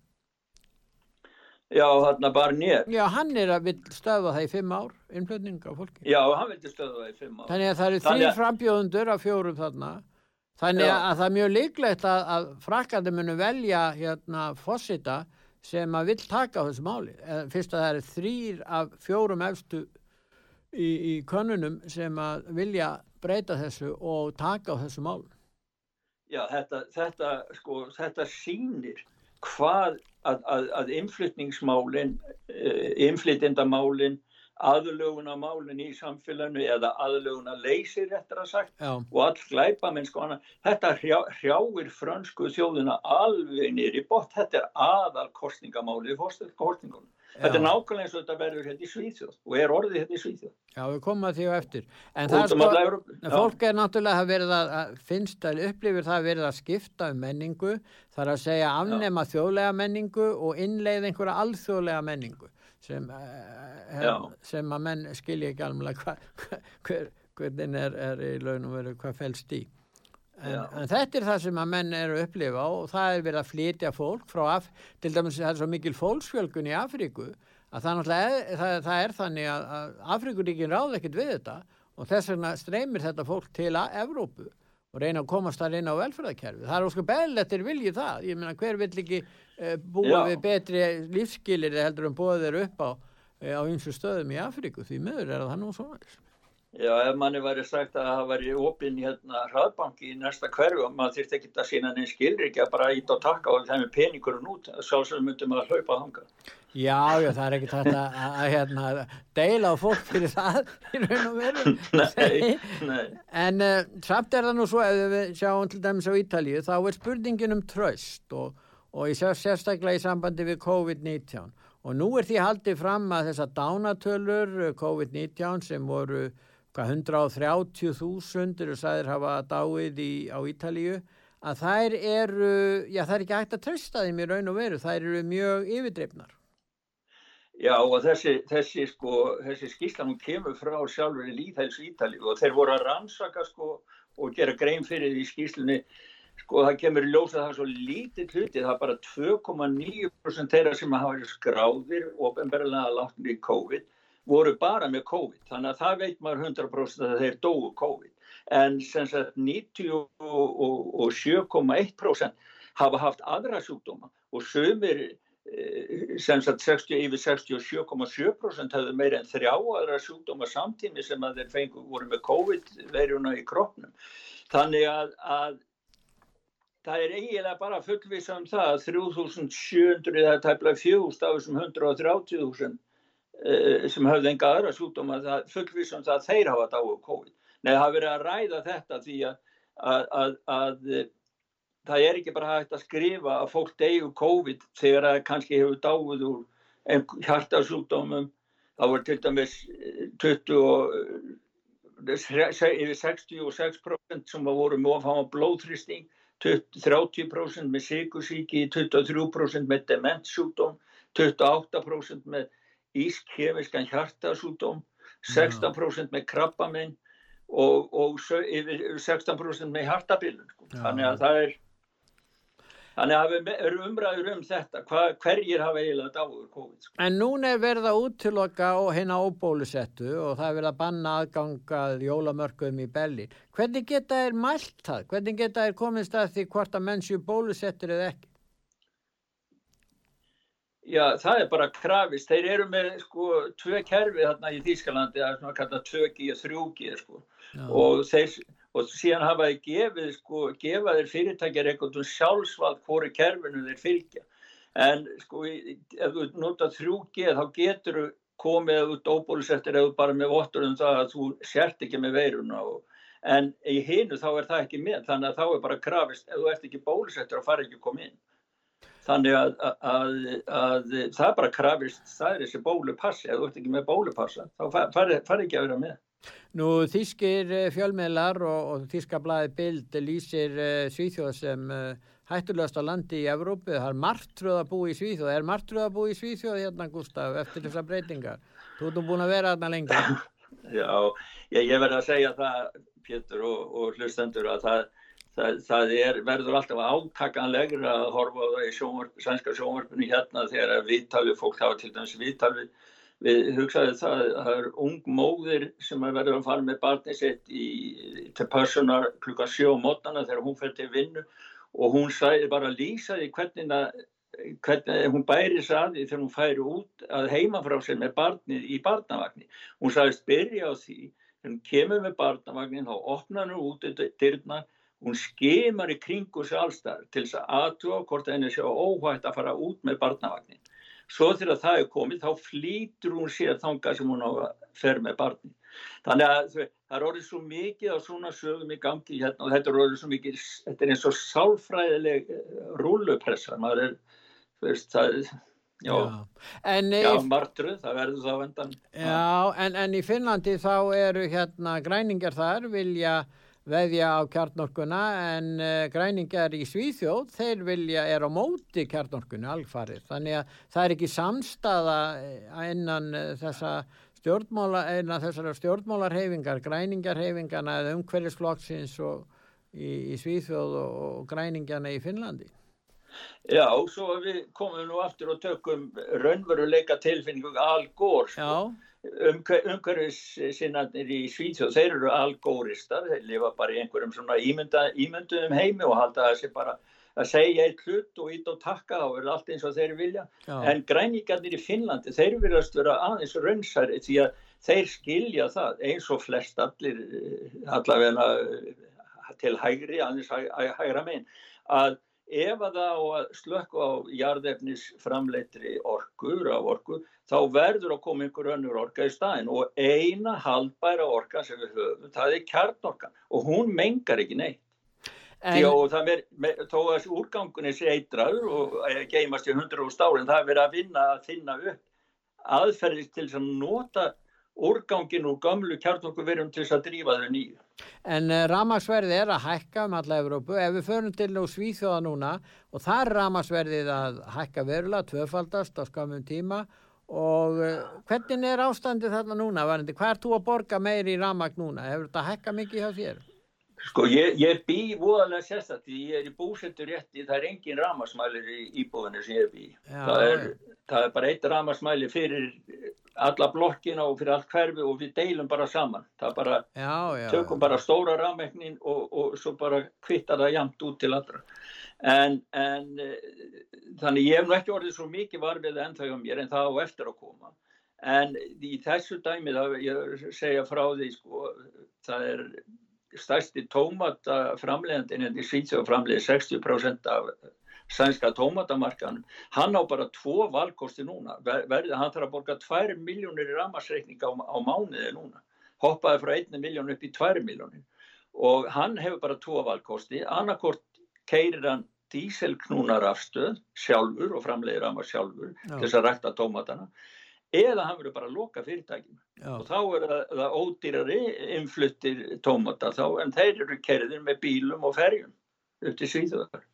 Já, hann er bara nér. Já, hann er að vil stöðva það í fimm ár, innflytning á fólki. Já, hann vildi stöðva það í fimm ár. Þannig að það eru þrjir frambjóðundur af fjórum þarna Þannig Já. að það er mjög líklegt að, að frakkandi munu velja hérna fósita sem að vill taka á þessu máli. Eh, fyrst að það er þrýr af fjórum efstu í, í konunum sem að vilja breyta þessu og taka á þessu máli. Já, þetta, þetta, sko, þetta sýnir hvað að, að, að inflytningsmálin, uh, aðlöguna málinn í samfélaginu eða aðlöguna leysir eftir að sagt Já. og all glæpa minn sko hana. Þetta hrjá, hrjáir frönsku þjóðuna alveg nýri bort. Þetta er aðal kostningamáli í fórstöldkostningunum. Þetta er nákvæmlega eins og þetta verður hérna í Svíþjóð og er orðið hérna í Svíþjóð. Já, við komum að því á eftir. En það um sko, fólk er náttúrulega að verið að, finnst að upplifir það að verið að skipta um menningu, þar að segja afnema þjóðlega menningu og innleið einhverja alþjóðlega menningu sem, uh, Já. sem að menn skilja ekki alveg hva, hva, hver, hvernig er, er í laun og veru hvað fælst í. En, en þetta er það sem að menn eru að upplifa og það er verið að flytja fólk frá, Af, til dæmis það er svo mikil fólksfjölgun í Afríku að það, er, það, það er þannig að, að Afríkuríkin ráð ekkert við þetta og þess vegna streymir þetta fólk til að Evrópu og reyna að komast þar inn á velferðarkerfi. Það er ósku beðlettir viljið það. Ég meina hver vill ekki uh, búa Já. við betri lífskilir heldur en búa þeir upp á, uh, á ymsu stöðum í Afríku því miður er það nú svona. Já, ef manni væri sagt að það væri opinn hérna hraðbanki í næsta hverju og maður þyrfti ekki að sína neins skilri ekki að bara ít á takka og það með peningurinn út, sjálfsögum myndum að hlaupa þanga. Já, já, það er ekkert hægt að, að, að hérna, deila á fólk fyrir það í raun og veru. Nei, nei. En uh, samt er það nú svo, ef við sjáum til dæmis á Ítalíu, þá er spurningin um tröst og, og ég sé sérstaklega í sambandi við COVID-19. Og nú er því haldið fram að þessar dánatölur uh, COVID-19 sem voru hvað, 130.000 eru sæðir hafa dáið í, á Ítalíu, að þær eru, já það er ekki hægt að trösta þeim í raun og veru, þær eru mjög yfirdreifnar. Já og þessi, þessi, sko, þessi skýrslan hún kemur frá sjálfur í Líðhæls Ítali og þeir voru að rannsaka sko, og gera grein fyrir því skýrslunni. Sko það kemur í ljós að það er svo lítið hluti, það er bara 2,9% þeirra sem hafa verið skráðir og ofenbarlega látnir í COVID voru bara með COVID, þannig að það veit maður 100% að þeir dóu COVID. En sem sagt 97,1% hafa haft aðra sjúkdóma og sömur sem sagt 60, yfir 67,7% hefðu meira en þrjá aðra sjúkdóma samtími sem að þeir fengu voru með COVID-veiruna í kroppnum. Þannig að, að það er eiginlega bara fullvisa um það að 3700 eða tæplega 4000 af þessum 130.000 uh, sem höfðu enga aðra sjúkdóma, það fullvisa um það að þeir hafa dáið COVID. Nei, það hafa verið að ræða þetta því að, að, að það er ekki bara hægt að skrifa að fólk deyju COVID þegar það kannski hefur dáið úr hjartasjúkdómum. Það voru til dæmis 20 og, yfir 66% sem voru með ofháma blóðþristing, 30% með sikursíki, 23% með dementsjúkdóm, 28% með ískhemiskan hjartasjúkdóm, 16% með krabbaminn og, og yfir 16% með hjartabilun. Sko. Þannig að það er Þannig að erum umræður um þetta, Hva, hverjir hafa eiginlega dáður COVID. Sko. En núna er verið að úttiloka og hérna óbólusettu og það er verið að banna aðgangað jólamörkum í Berlín. Hvernig geta þær mælt það? Hvernig geta þær komist að því hvort að mennsju bólusettur eða ekki? Já, það er bara krafist. Þeir eru með sko tvö kerfi þarna í Þýskalandi, það er svona kallað 2G og 3G sko Já. og þeir og síðan hafa þeir gefið sko, gefa þeir fyrirtækjar eitthvað um sjálfsvald hvori kerfinu þeir fylgja. En sko, ef þú nota 3G þá getur þú komið út óbólusettir eða bara með vottur um það að þú sért ekki með veiruna og en í hinu þá er það ekki með þannig að þá er bara krafist ef þú ert ekki bólusettir og fara ekki að koma inn. Þannig að, að, að, að það er bara krafist, það er þessi bólupassi, ef þú ert ekki með bólupassa þá fari far ekki að vera með. Nú þýskir fjölmiðlar og, og þýskablaði bild lýsir uh, Svíþjóð sem uh, hættulegast á landi í Evrópu. Það er margtröð að búa í Svíþjóð. Er margtröð að búa í Svíþjóð hérna, Gustaf, eftir þessar breytingar? Þú ert nú búin að vera hérna lengi. Já, ég, ég verði að segja það, Pétur og, og hlustendur, að það, það, það er, verður alltaf átakanlegur að horfa á það í sjónvarp, sænska sjónvarpinu hérna þegar viðtalið, fólk hafa til dæmis viðtalið við hugsaði það að það er ung móðir sem er verið að fara með barnið sitt í, til personar klukka sjó mótana þegar hún fyrir til vinnu og hún sæði bara að lýsa því hvernig, að, hvernig hún bæri saði þegar hún færi út að heima frá sér með barnið í barnavagni. Hún sæðist byrja á því þegar hún kemur með barnavagnin þá opnar hún út dyrna hún skemar í kringu sér allstar til þess að aðtúa hvort henni séu óhægt að fara út með barnavagnin svo þegar það er komið þá flýtur hún sér þanga sem hún á að fer með barni þannig að það er orðið svo mikið á svona sögum í gangi hérna og þetta er orðið svo mikið þetta er eins og sálfræðileg eh, rúlupressa maður er, þú veist, það er Já, já, martruð, það verður það vendan. Já, en, en í Finnlandi þá eru hérna græningar þar vilja veðja á kjarnorkuna en uh, græningar í Svíþjóð þeir vilja er á móti kjarnorkunu algfarið þannig að það er ekki samstaða eh, innan uh, þessa stjórnmála innan þessara stjórnmálarhefingar græningarhefingana eða umhverjusflokksins í, í Svíþjóð og, og græningarna í Finnlandi. Já, svo við komum nú aftur og tökum raunveruleika tilfinningu Al Gore sko. Já umhverfis sinnarnir í Svíðsjóð, þeir eru algóristar, þeir lifa bara í einhverjum svona ímynda, ímynduðum heimi og halda þessi bara að segja eitt hlut og ít og takka og verða allt eins og þeir vilja. Já. En græningarnir í Finnlandi, þeir verðast vera aðeins raunsari því að þeir skilja það eins og flest allir allavega til hægri, aðeins hægra megin, að ef að það á að slökku á jarðefnis framleitri orkur af orku þá verður að koma einhver önnur orka í staðin og eina haldbæra orka sem við höfum það er kjarnorkan og hún mengar ekki neitt. En... Því, og það er þó að þessi úrgangunni sé eitraður og geimast í hundru úr stárin það er verið að vinna að finna upp aðferðist til að nota úrgangin úr gamlu kjarnorkuverjum til þess að drífa þau nýju. En uh, ramagsverðið er að hækka um alla Evrópu. Ef við förum til og svíþjóða núna og það er ramagsverðið að hækka verulega, tvöfaldast á skamum tíma og uh, hvernig er ástandið þarna núna? Hvað er þú að borga meir í ramag núna? Hefur þetta hækka mikið hjá þér? Sko ég, ég bý voðalega sérstaklega, ég er í búsettur rétti, það er engin ramagsmælir í íbúðinu sem ég bý. Það er, það er bara eitt ramagsmæli fyrir alla blokkina og fyrir allt hverfi og við deilum bara saman. Það bara, já, já. tökum bara stóra rafmæknin og, og svo bara kvittar það jamt út til allra. En, en e, þannig ég hef nú ekki orðið svo mikið varfið ennþá hjá mér en það á eftir að koma. En í þessu dæmi það ég segja frá því sko það er stærsti tómata framlegandi en því og framlegið 60% af sænska tómatamarkanum hann á bara tvo valkosti núna. Verði hann þarf að borga 2 miljónir í ramasreikning á, á mánuði núna. Hoppaði frá 1 miljón upp í 2 miljónir og hann hefur bara tvo valkosti. Annarkort keirir hann díselknúnarafstöð sjálfur og framleiðir ramas sjálfur Já. til þess að rækta tómatana eða hann verður bara að loka fyrirtækinu Já. og þá er það, ódýrari influttir tómata þá en þeir eru kerðir með bílum og ferjum upp til Svíþjóðar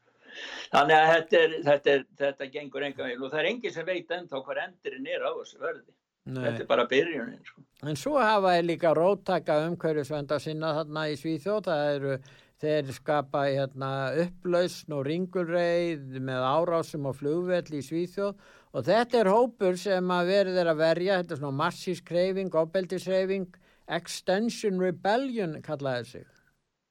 Þannig að þetta, er, þetta, er, þetta gengur enga veginn og það er enginn sem veit ennþá hvað endurinn er á þessu verði. Nei. Þetta er bara byrjunin. Sko. En svo hafa ég líka róttaka umhverjusvenda sinna þarna í Svíþjóð. Það eru, þeir skapa hérna, upplausn og ringulreið með árásum og flugvell í Svíþjóð og þetta er hópur sem að verður að verja, þetta er svona massísk reyfing, opbeldisreyfing, Extension Rebellion kallaði sig.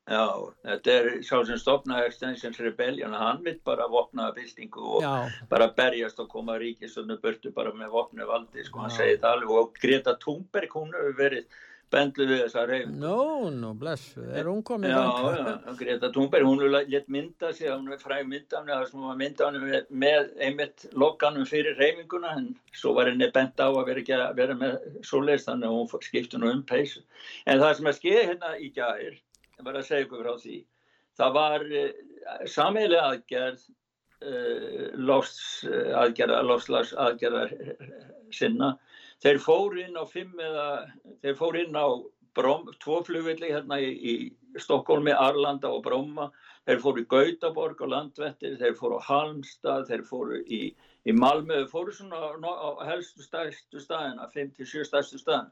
Já, þetta er sá sem stopnaði Extensions Rebellion, hann vill bara vopnaða byltingu og Já. bara berjast og koma ríkistunum burtu bara með vopnu valdi, sko, Já. hann segi það alveg og Greta Thunberg, hún hefur verið bendluð við þessa reynd. No, no, bless, er hún komið Já, já, Greta Thunberg, hún vil létt mynda sig, hún er fræg mynda hann, það sem var mynda hann með, einmitt lokkanum fyrir reyminguna, en svo var henni bent á að vera að vera með svoleiðst, þannig að hún skipti nú um peysu. En það sem að skeiði hérna í gæðir, var að segja ykkur frá því. Það var uh, sameilig aðgerð, lofs, uh, aðgerða, lofslags aðgerðar sinna. Þeir fór inn á fimm eða, þeir fór inn á Bróm, tvo flugvillig hérna í, í Stokkólmi, Arlanda og Bróma. Þeir fóru í Gautaborg og Landvettir, þeir fóru á Halmstad, þeir fóru í, í Malmö, þeir fóru svona á helstu stærstu staðina, 5-7 stærstu staðina.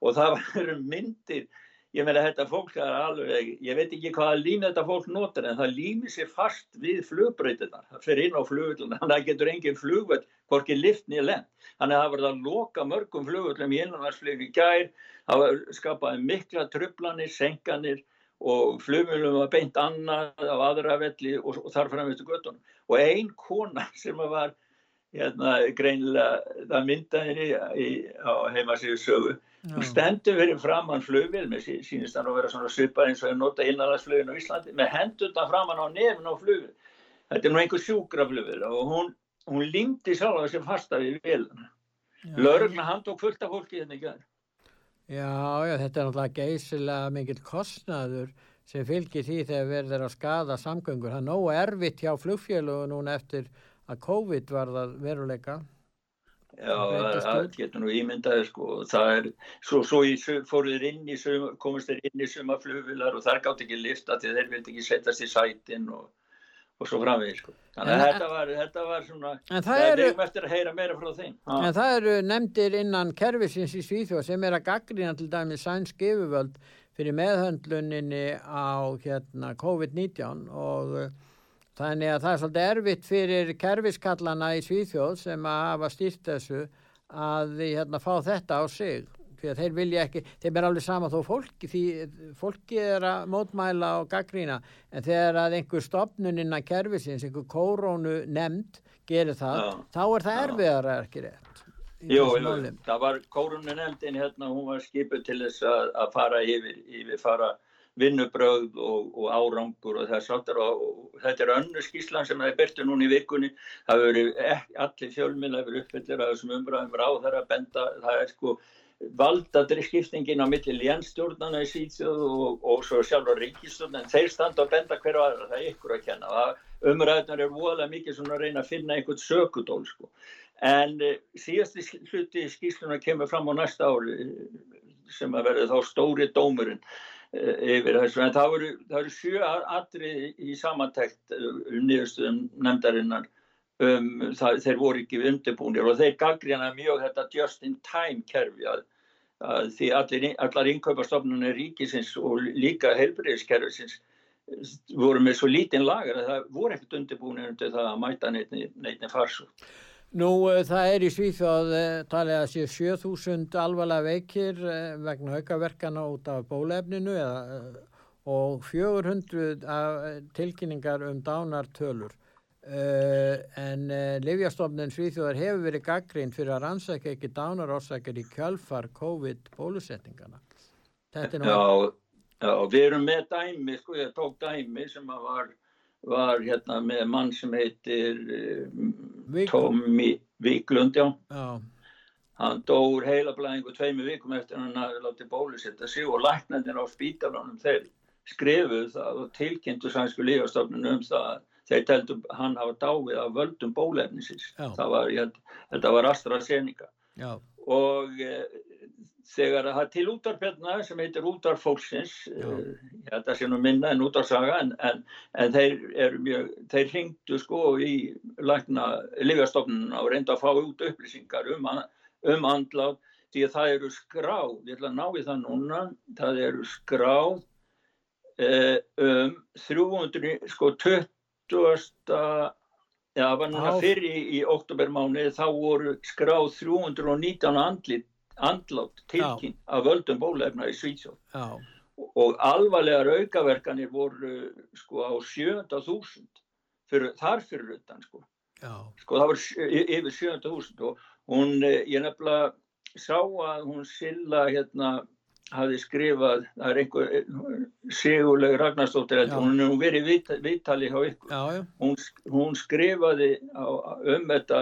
Og það var myndir ég meina þetta fólk er alveg, ég veit ekki hvaða lími þetta fólk notar en það lími sér fast við flugbreytunar, það fer inn á flugvölduna, þannig að það getur engin flugvöld, hvorki lift niður lend, þannig að það verður að loka mörgum flugvöldum í innanvarsflögu gær, það skapaði mikla trublanir, senkanir og flugvöldum var beint annað af aðra velli og, og þar framvistu göttunum og ein kona sem var hérna greinilega, það myndaði á heimasíðu sögu Hún stendur fyrir framann flugvél með sínist hann að vera svona svipað eins og að nota innanlandsflugin á Íslandi með hendurna framann á nefn á flugvél. Þetta er nú einhver sjúkraflugvél og hún hún lingdi sjálf þessi fasta við viluna. Lörgna hann tók fullt af fólki hérna í gerð. Já, já, þetta er náttúrulega geysilega mikill kostnaður sem fylgir því þegar verður að skada samgöngur. Það er nógu erfitt hjá flugfjölu núna eftir að COVID var það veruleika. Já, það getur nú ímyndaði sko, það er, svo, svo í, fóruður inn í, komist þeir inn í sumaflugvilar og þar gátt ekki lifta til þeir vildi ekki setjast í sætin og, og svo framvegir sko. Þannig að þetta var, þetta var svona, það er um eftir að heyra meira frá þeim. Ha. En það eru nefndir innan kervisins í Svíþjóð sem er að gaggrina til dæmi sænsk yfirvöld fyrir meðhöndluninni á hérna, COVID-19 og Þannig að það er svolítið erfitt fyrir kerfiskallana í Svíþjóð sem að hafa stýrt þessu að hérna, fá þetta á sig. Að þeir vilja ekki, þeim er alveg sama þó fólki, því fólki er að mótmæla og gaggrína en þegar að einhver stopnuninn að kerfisins, einhver kórónu nefnd gerir það, já, þá er það erfiðar ekki rétt. Jú, það var kórónu nefndin hérna, hún var skipuð til þess að, að fara yfir, yfir fara vinnubröð og, og árangur og þess aftur og, þetta er önnu skíslan sem það er byrtu núna í vikunni. Það hefur allir fjölminn hefur uppfyllir að þessum umbröðum ráð þar að benda það er sko valdadri skiptingin á milli lénstjórnana í síðsjóð og, og svo sjálfur ríkistjórn en þeir standa að benda hverju aðra það er ykkur að kenna. Umræðunar er voðalega mikið svona að reyna að finna einhvern sökudól sko. En e, síðasti hluti skísluna kemur fram á næsta ári sem að verði þá stóri dómurinn. Eh, yfir þessu en það eru, það eru sjö atrið í samantækt um niðurstöðum nefndarinnar um, það, þeir voru ekki undirbúinir og þeir gaggrina mjög þetta just in time kerfi að, að því allir, allar innkaupastofnunir ríkisins og líka heilbriðiskerfisins voru með svo lítinn lagar að það voru ekkert undirbúinir undir það að mæta neittni farsu. Nú eh, það er í Svíþjóð eh, talið að sé 7000 alvarlega veikir eh, vegna aukaverkana út af bólefninu eða, og 400 tilkynningar um dánartölur. En Livjastofnun Svíþjóðar hefur verið gaggrín fyrir að rannsækja ekki dánarorsakir í kjálfar COVID-bólusetningana. Já, já, við erum með dæmi, sko, ég tók dæmi sem að var var hérna með mann sem heitir uh, Tómi Víklund, já. já. Hann dóur heila blæðingu tveimu vikum eftir hann að láti bólusetta sig og læknandir á spítalunum þeir skrifuð það og tilkynntu sænsku lífastofnunum um það að þeir teltu hann hafa dáið af völdum bólefnisins. Það var, ég, þetta var AstraZeneca. Já. Og e, þegar það er til útarpjörna sem heitir útarfólksins uh, þetta sé nú minna en útarsaga en, en, en þeir eru mjög þeir ringdu sko í livjastofnun og reynda að fá út upplýsingar um, um andlátt því að það eru skráð ég ætla að ná í það núna það eru skráð uh, um 300 sko 20. Já, það var núna fyrir í, í oktobermáni þá voru skráð 319 andlit andlátt tilkynnt af völdum bólefna í Svítsjóð og alvarlegar aukaverkanir voru sko á 700.000 þar fyrir utan sko. sko það var yfir 700.000 og hún, eh, ég nefnilega sá að hún Silla hérna hafi skrifað, það er einhver eh, seguleg Ragnarstóttir hún er verið vit, vittali hjá ykkur. Já, já. Hún, hún skrifaði á, um þetta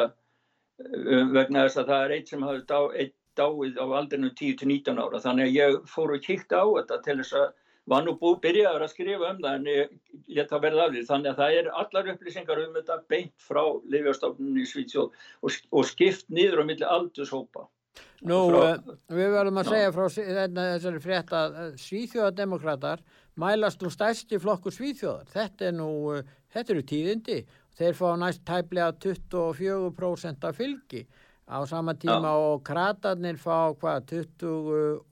um, vegna þess að það er eitt sem hafi dá, eitt dáið á aldrinu 10-19 ára. Þannig að ég fór og kíkta á þetta til þess að var nú búið byrjaður að skrifa um það en ég leta verða af því. Þannig að það er allar upplýsingar um þetta beint frá Livjastofnunni í Svítsjóð og, og skipt niður á milli aldurshópa. Nú, frá, uh, við verðum að ná. segja frá hérna, þessari frétt að Svíþjóðademokrater mælast nú stærsti flokkur Svíþjóðar. Þetta er nú, uh, þetta eru tíðindi. Þeir fá næst tæplega 24% af fylgi á sama tíma Já. og kratarnir fá hvað 21,1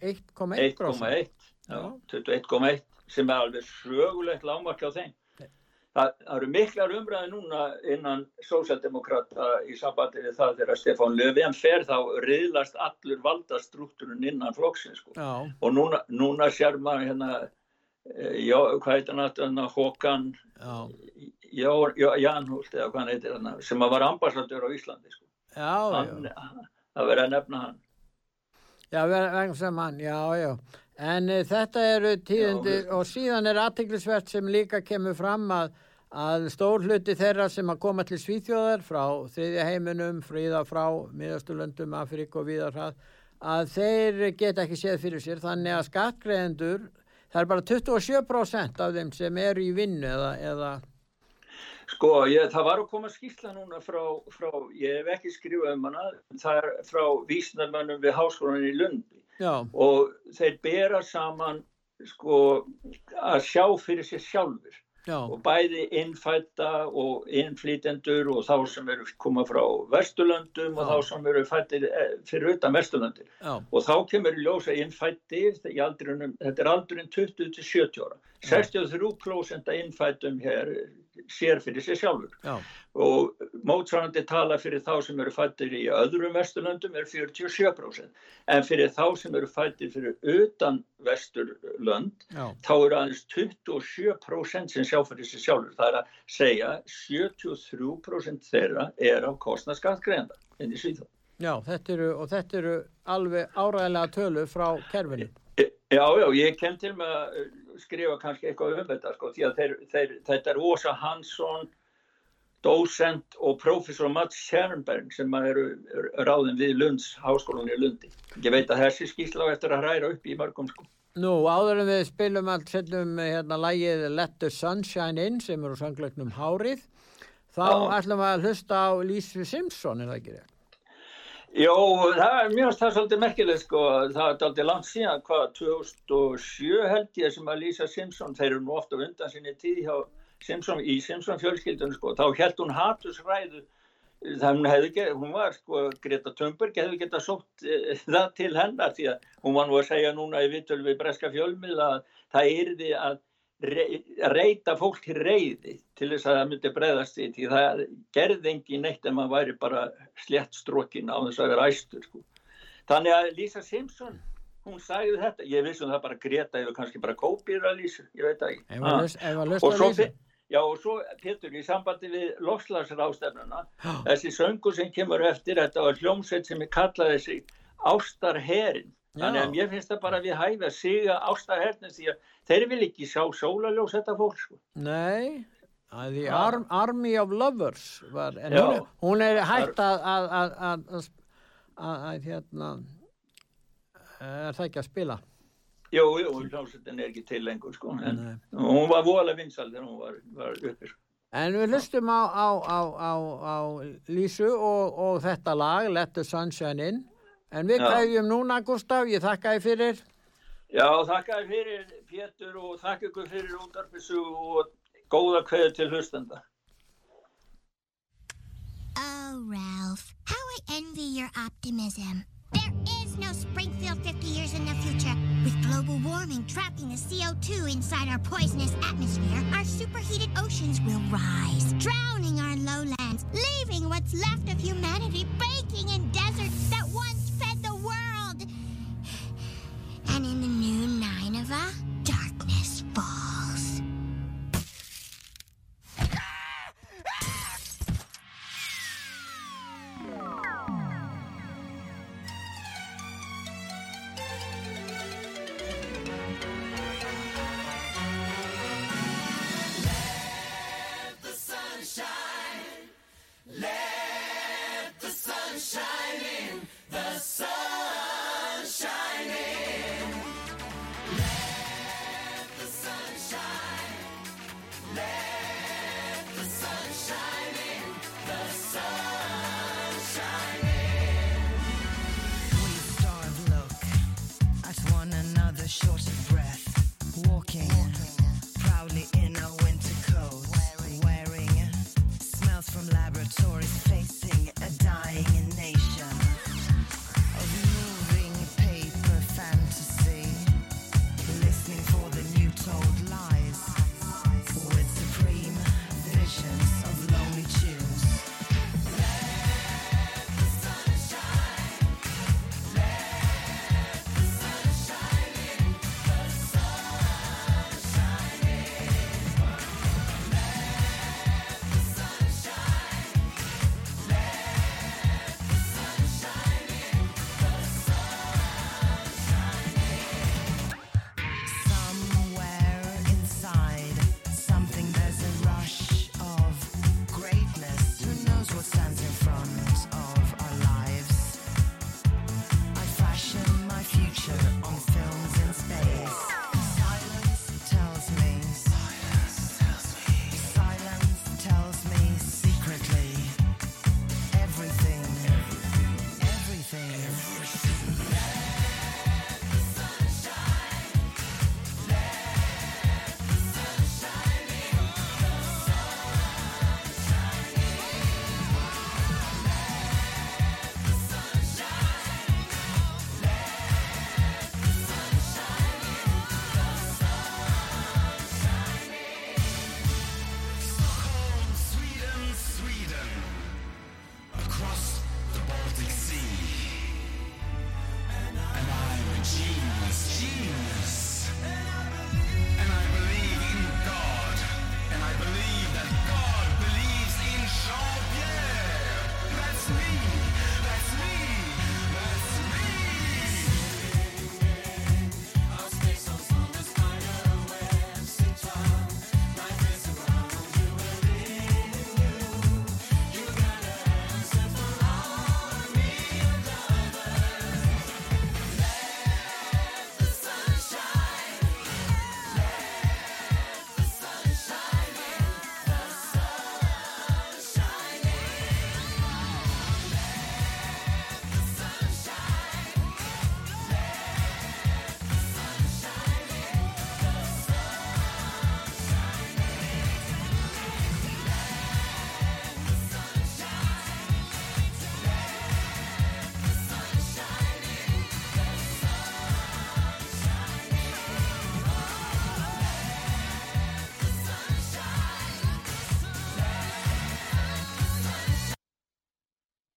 1,1 21,1 sem er alveg sögulegt lágmark á þeim. Það, það eru miklar umræði núna innan sósjaldemokrata í sambandi við það þegar Stefán Löfven fer þá riðlast allur valdastruktúrun innan flokksins sko. og núna, núna sér maður hérna eh, já, hvað heitir hann Håkan Jan Hult eða hvað hann heitir hann sem var ambassadör á Íslandi sko. já, hann, það verið að nefna hann. Já, vegna sem hann, já, já. En e, þetta eru tíðindi já, og síðan er aðtiklisvert sem líka kemur fram að, að stór hluti þeirra sem að koma til Svíþjóðar frá þriðja heiminum, fríða frá miðasturlöndum, Afrík og viðar að þeir geta ekki séð fyrir sér. Þannig að skattgreðendur, það er bara 27% af þeim sem eru í vinnu eða, eða Sko, ég, það var að koma skýrsla núna frá, frá, ég hef ekki skrifað um hana, það er frá vísnarmönnum við háskólan í Lundi Já. og þeir bera saman sko að sjá fyrir sér sjálfur Já. og bæði innfætta og innflýtendur og þá sem eru koma frá Vesturlöndum og Já. þá sem eru fættir eh, fyrir utan Vesturlöndir og þá kemur í ljós að innfættir þetta er aldrin 20 til 70 ára 63% af innfættum hér sér fyrir sér sjálfur Já. og mótsvarandi tala fyrir þá sem eru fættir í öðrum vesturlöndum er 47% en fyrir þá sem eru fættir fyrir utan vesturlönd Já. þá eru aðeins 27% sem sjá fyrir sér sjálfur það er að segja 73% þeirra er á kostnað skattgreðanda inn í Svíþjóð Já, þetta eru, og þetta eru alveg áræðilega tölu frá kerfinu. Já, já, ég kem til með að skrifa kannski eitthvað um þetta sko, því að þeir, þeir, þetta er Ósa Hansson, dósent og professor Mats Kjernberg sem eru eru ráðin við Lunds, háskólan í Lundi. Ég veit að þessi skýrsla á eftir að hræra upp í mörgum sko. Nú, áður en við spilum allt setjum hérna lægið Let the Sunshine In sem eru sangleiknum Hárið, þá Já. ætlum við að hlusta á Lísu Simpson, er það ekki rétt? Jó, það er mjög er svolítið merkilegt sko, það er aldrei langt síðan, hvað, 2007 held ég sem að Lisa Simpson, þeir eru nú ofta undan sinni tíð hjá Simpson, í Simpson fjölskyldun sko, þá held hún hatusræðu, hefði ekki, hún var sko, Greta Thunberg hefði getað sótt e, það til hennar því að hún var nú að segja núna í vitölu við breska fjölmil að það að rey- að reyta fólk til reyði til þess að það myndi breyðast því því það gerði engin neitt en maður væri bara slétt strókin á þess að vera æstur sko. þannig að Lisa Simpson hún sagði þetta, ég vissum það bara Greta eða kannski bara kópir að Lisa ég veit ekki Ah. og svo, já, og svo Pétur, í sambandi við lofslagsrástefnuna þessi söngu sem kemur eftir þetta var hljómsveit sem er kallaði sig Ástarherin þannig að mér finnst það bara við hæfi að siga Ástarhernin því að þeir vil ekki sjá sólaljós þetta fólk sko. Nei, Ha. Arm, Army of Lovers var, en hún hún er hægt að, að, að, að, að, hérna, er það ekki að spila? jú, jú, hljómsveitin er ekki til lengur sko. en Nei. hún var voðalega vinsal þegar hún var, var uppir En við lustum á, á, á, á, á Lísu og, og þetta lag, Let the Sunshine In. En við Já. kæðjum núna, Gustaf, ég þakka þið fyrir. Já, þakka þér fyrir Pétur og þakka ykkur fyrir útarpissu og góða kveðu til hlustenda Oh, Ralph, how I envy your optimism. There is no Springfield 50 years in the future. With global warming trapping the CO2 inside our poisonous atmosphere, our superheated oceans will rise, drowning our lowlands, leaving what's left of humanity baking in deserts that And in the new Nineveh,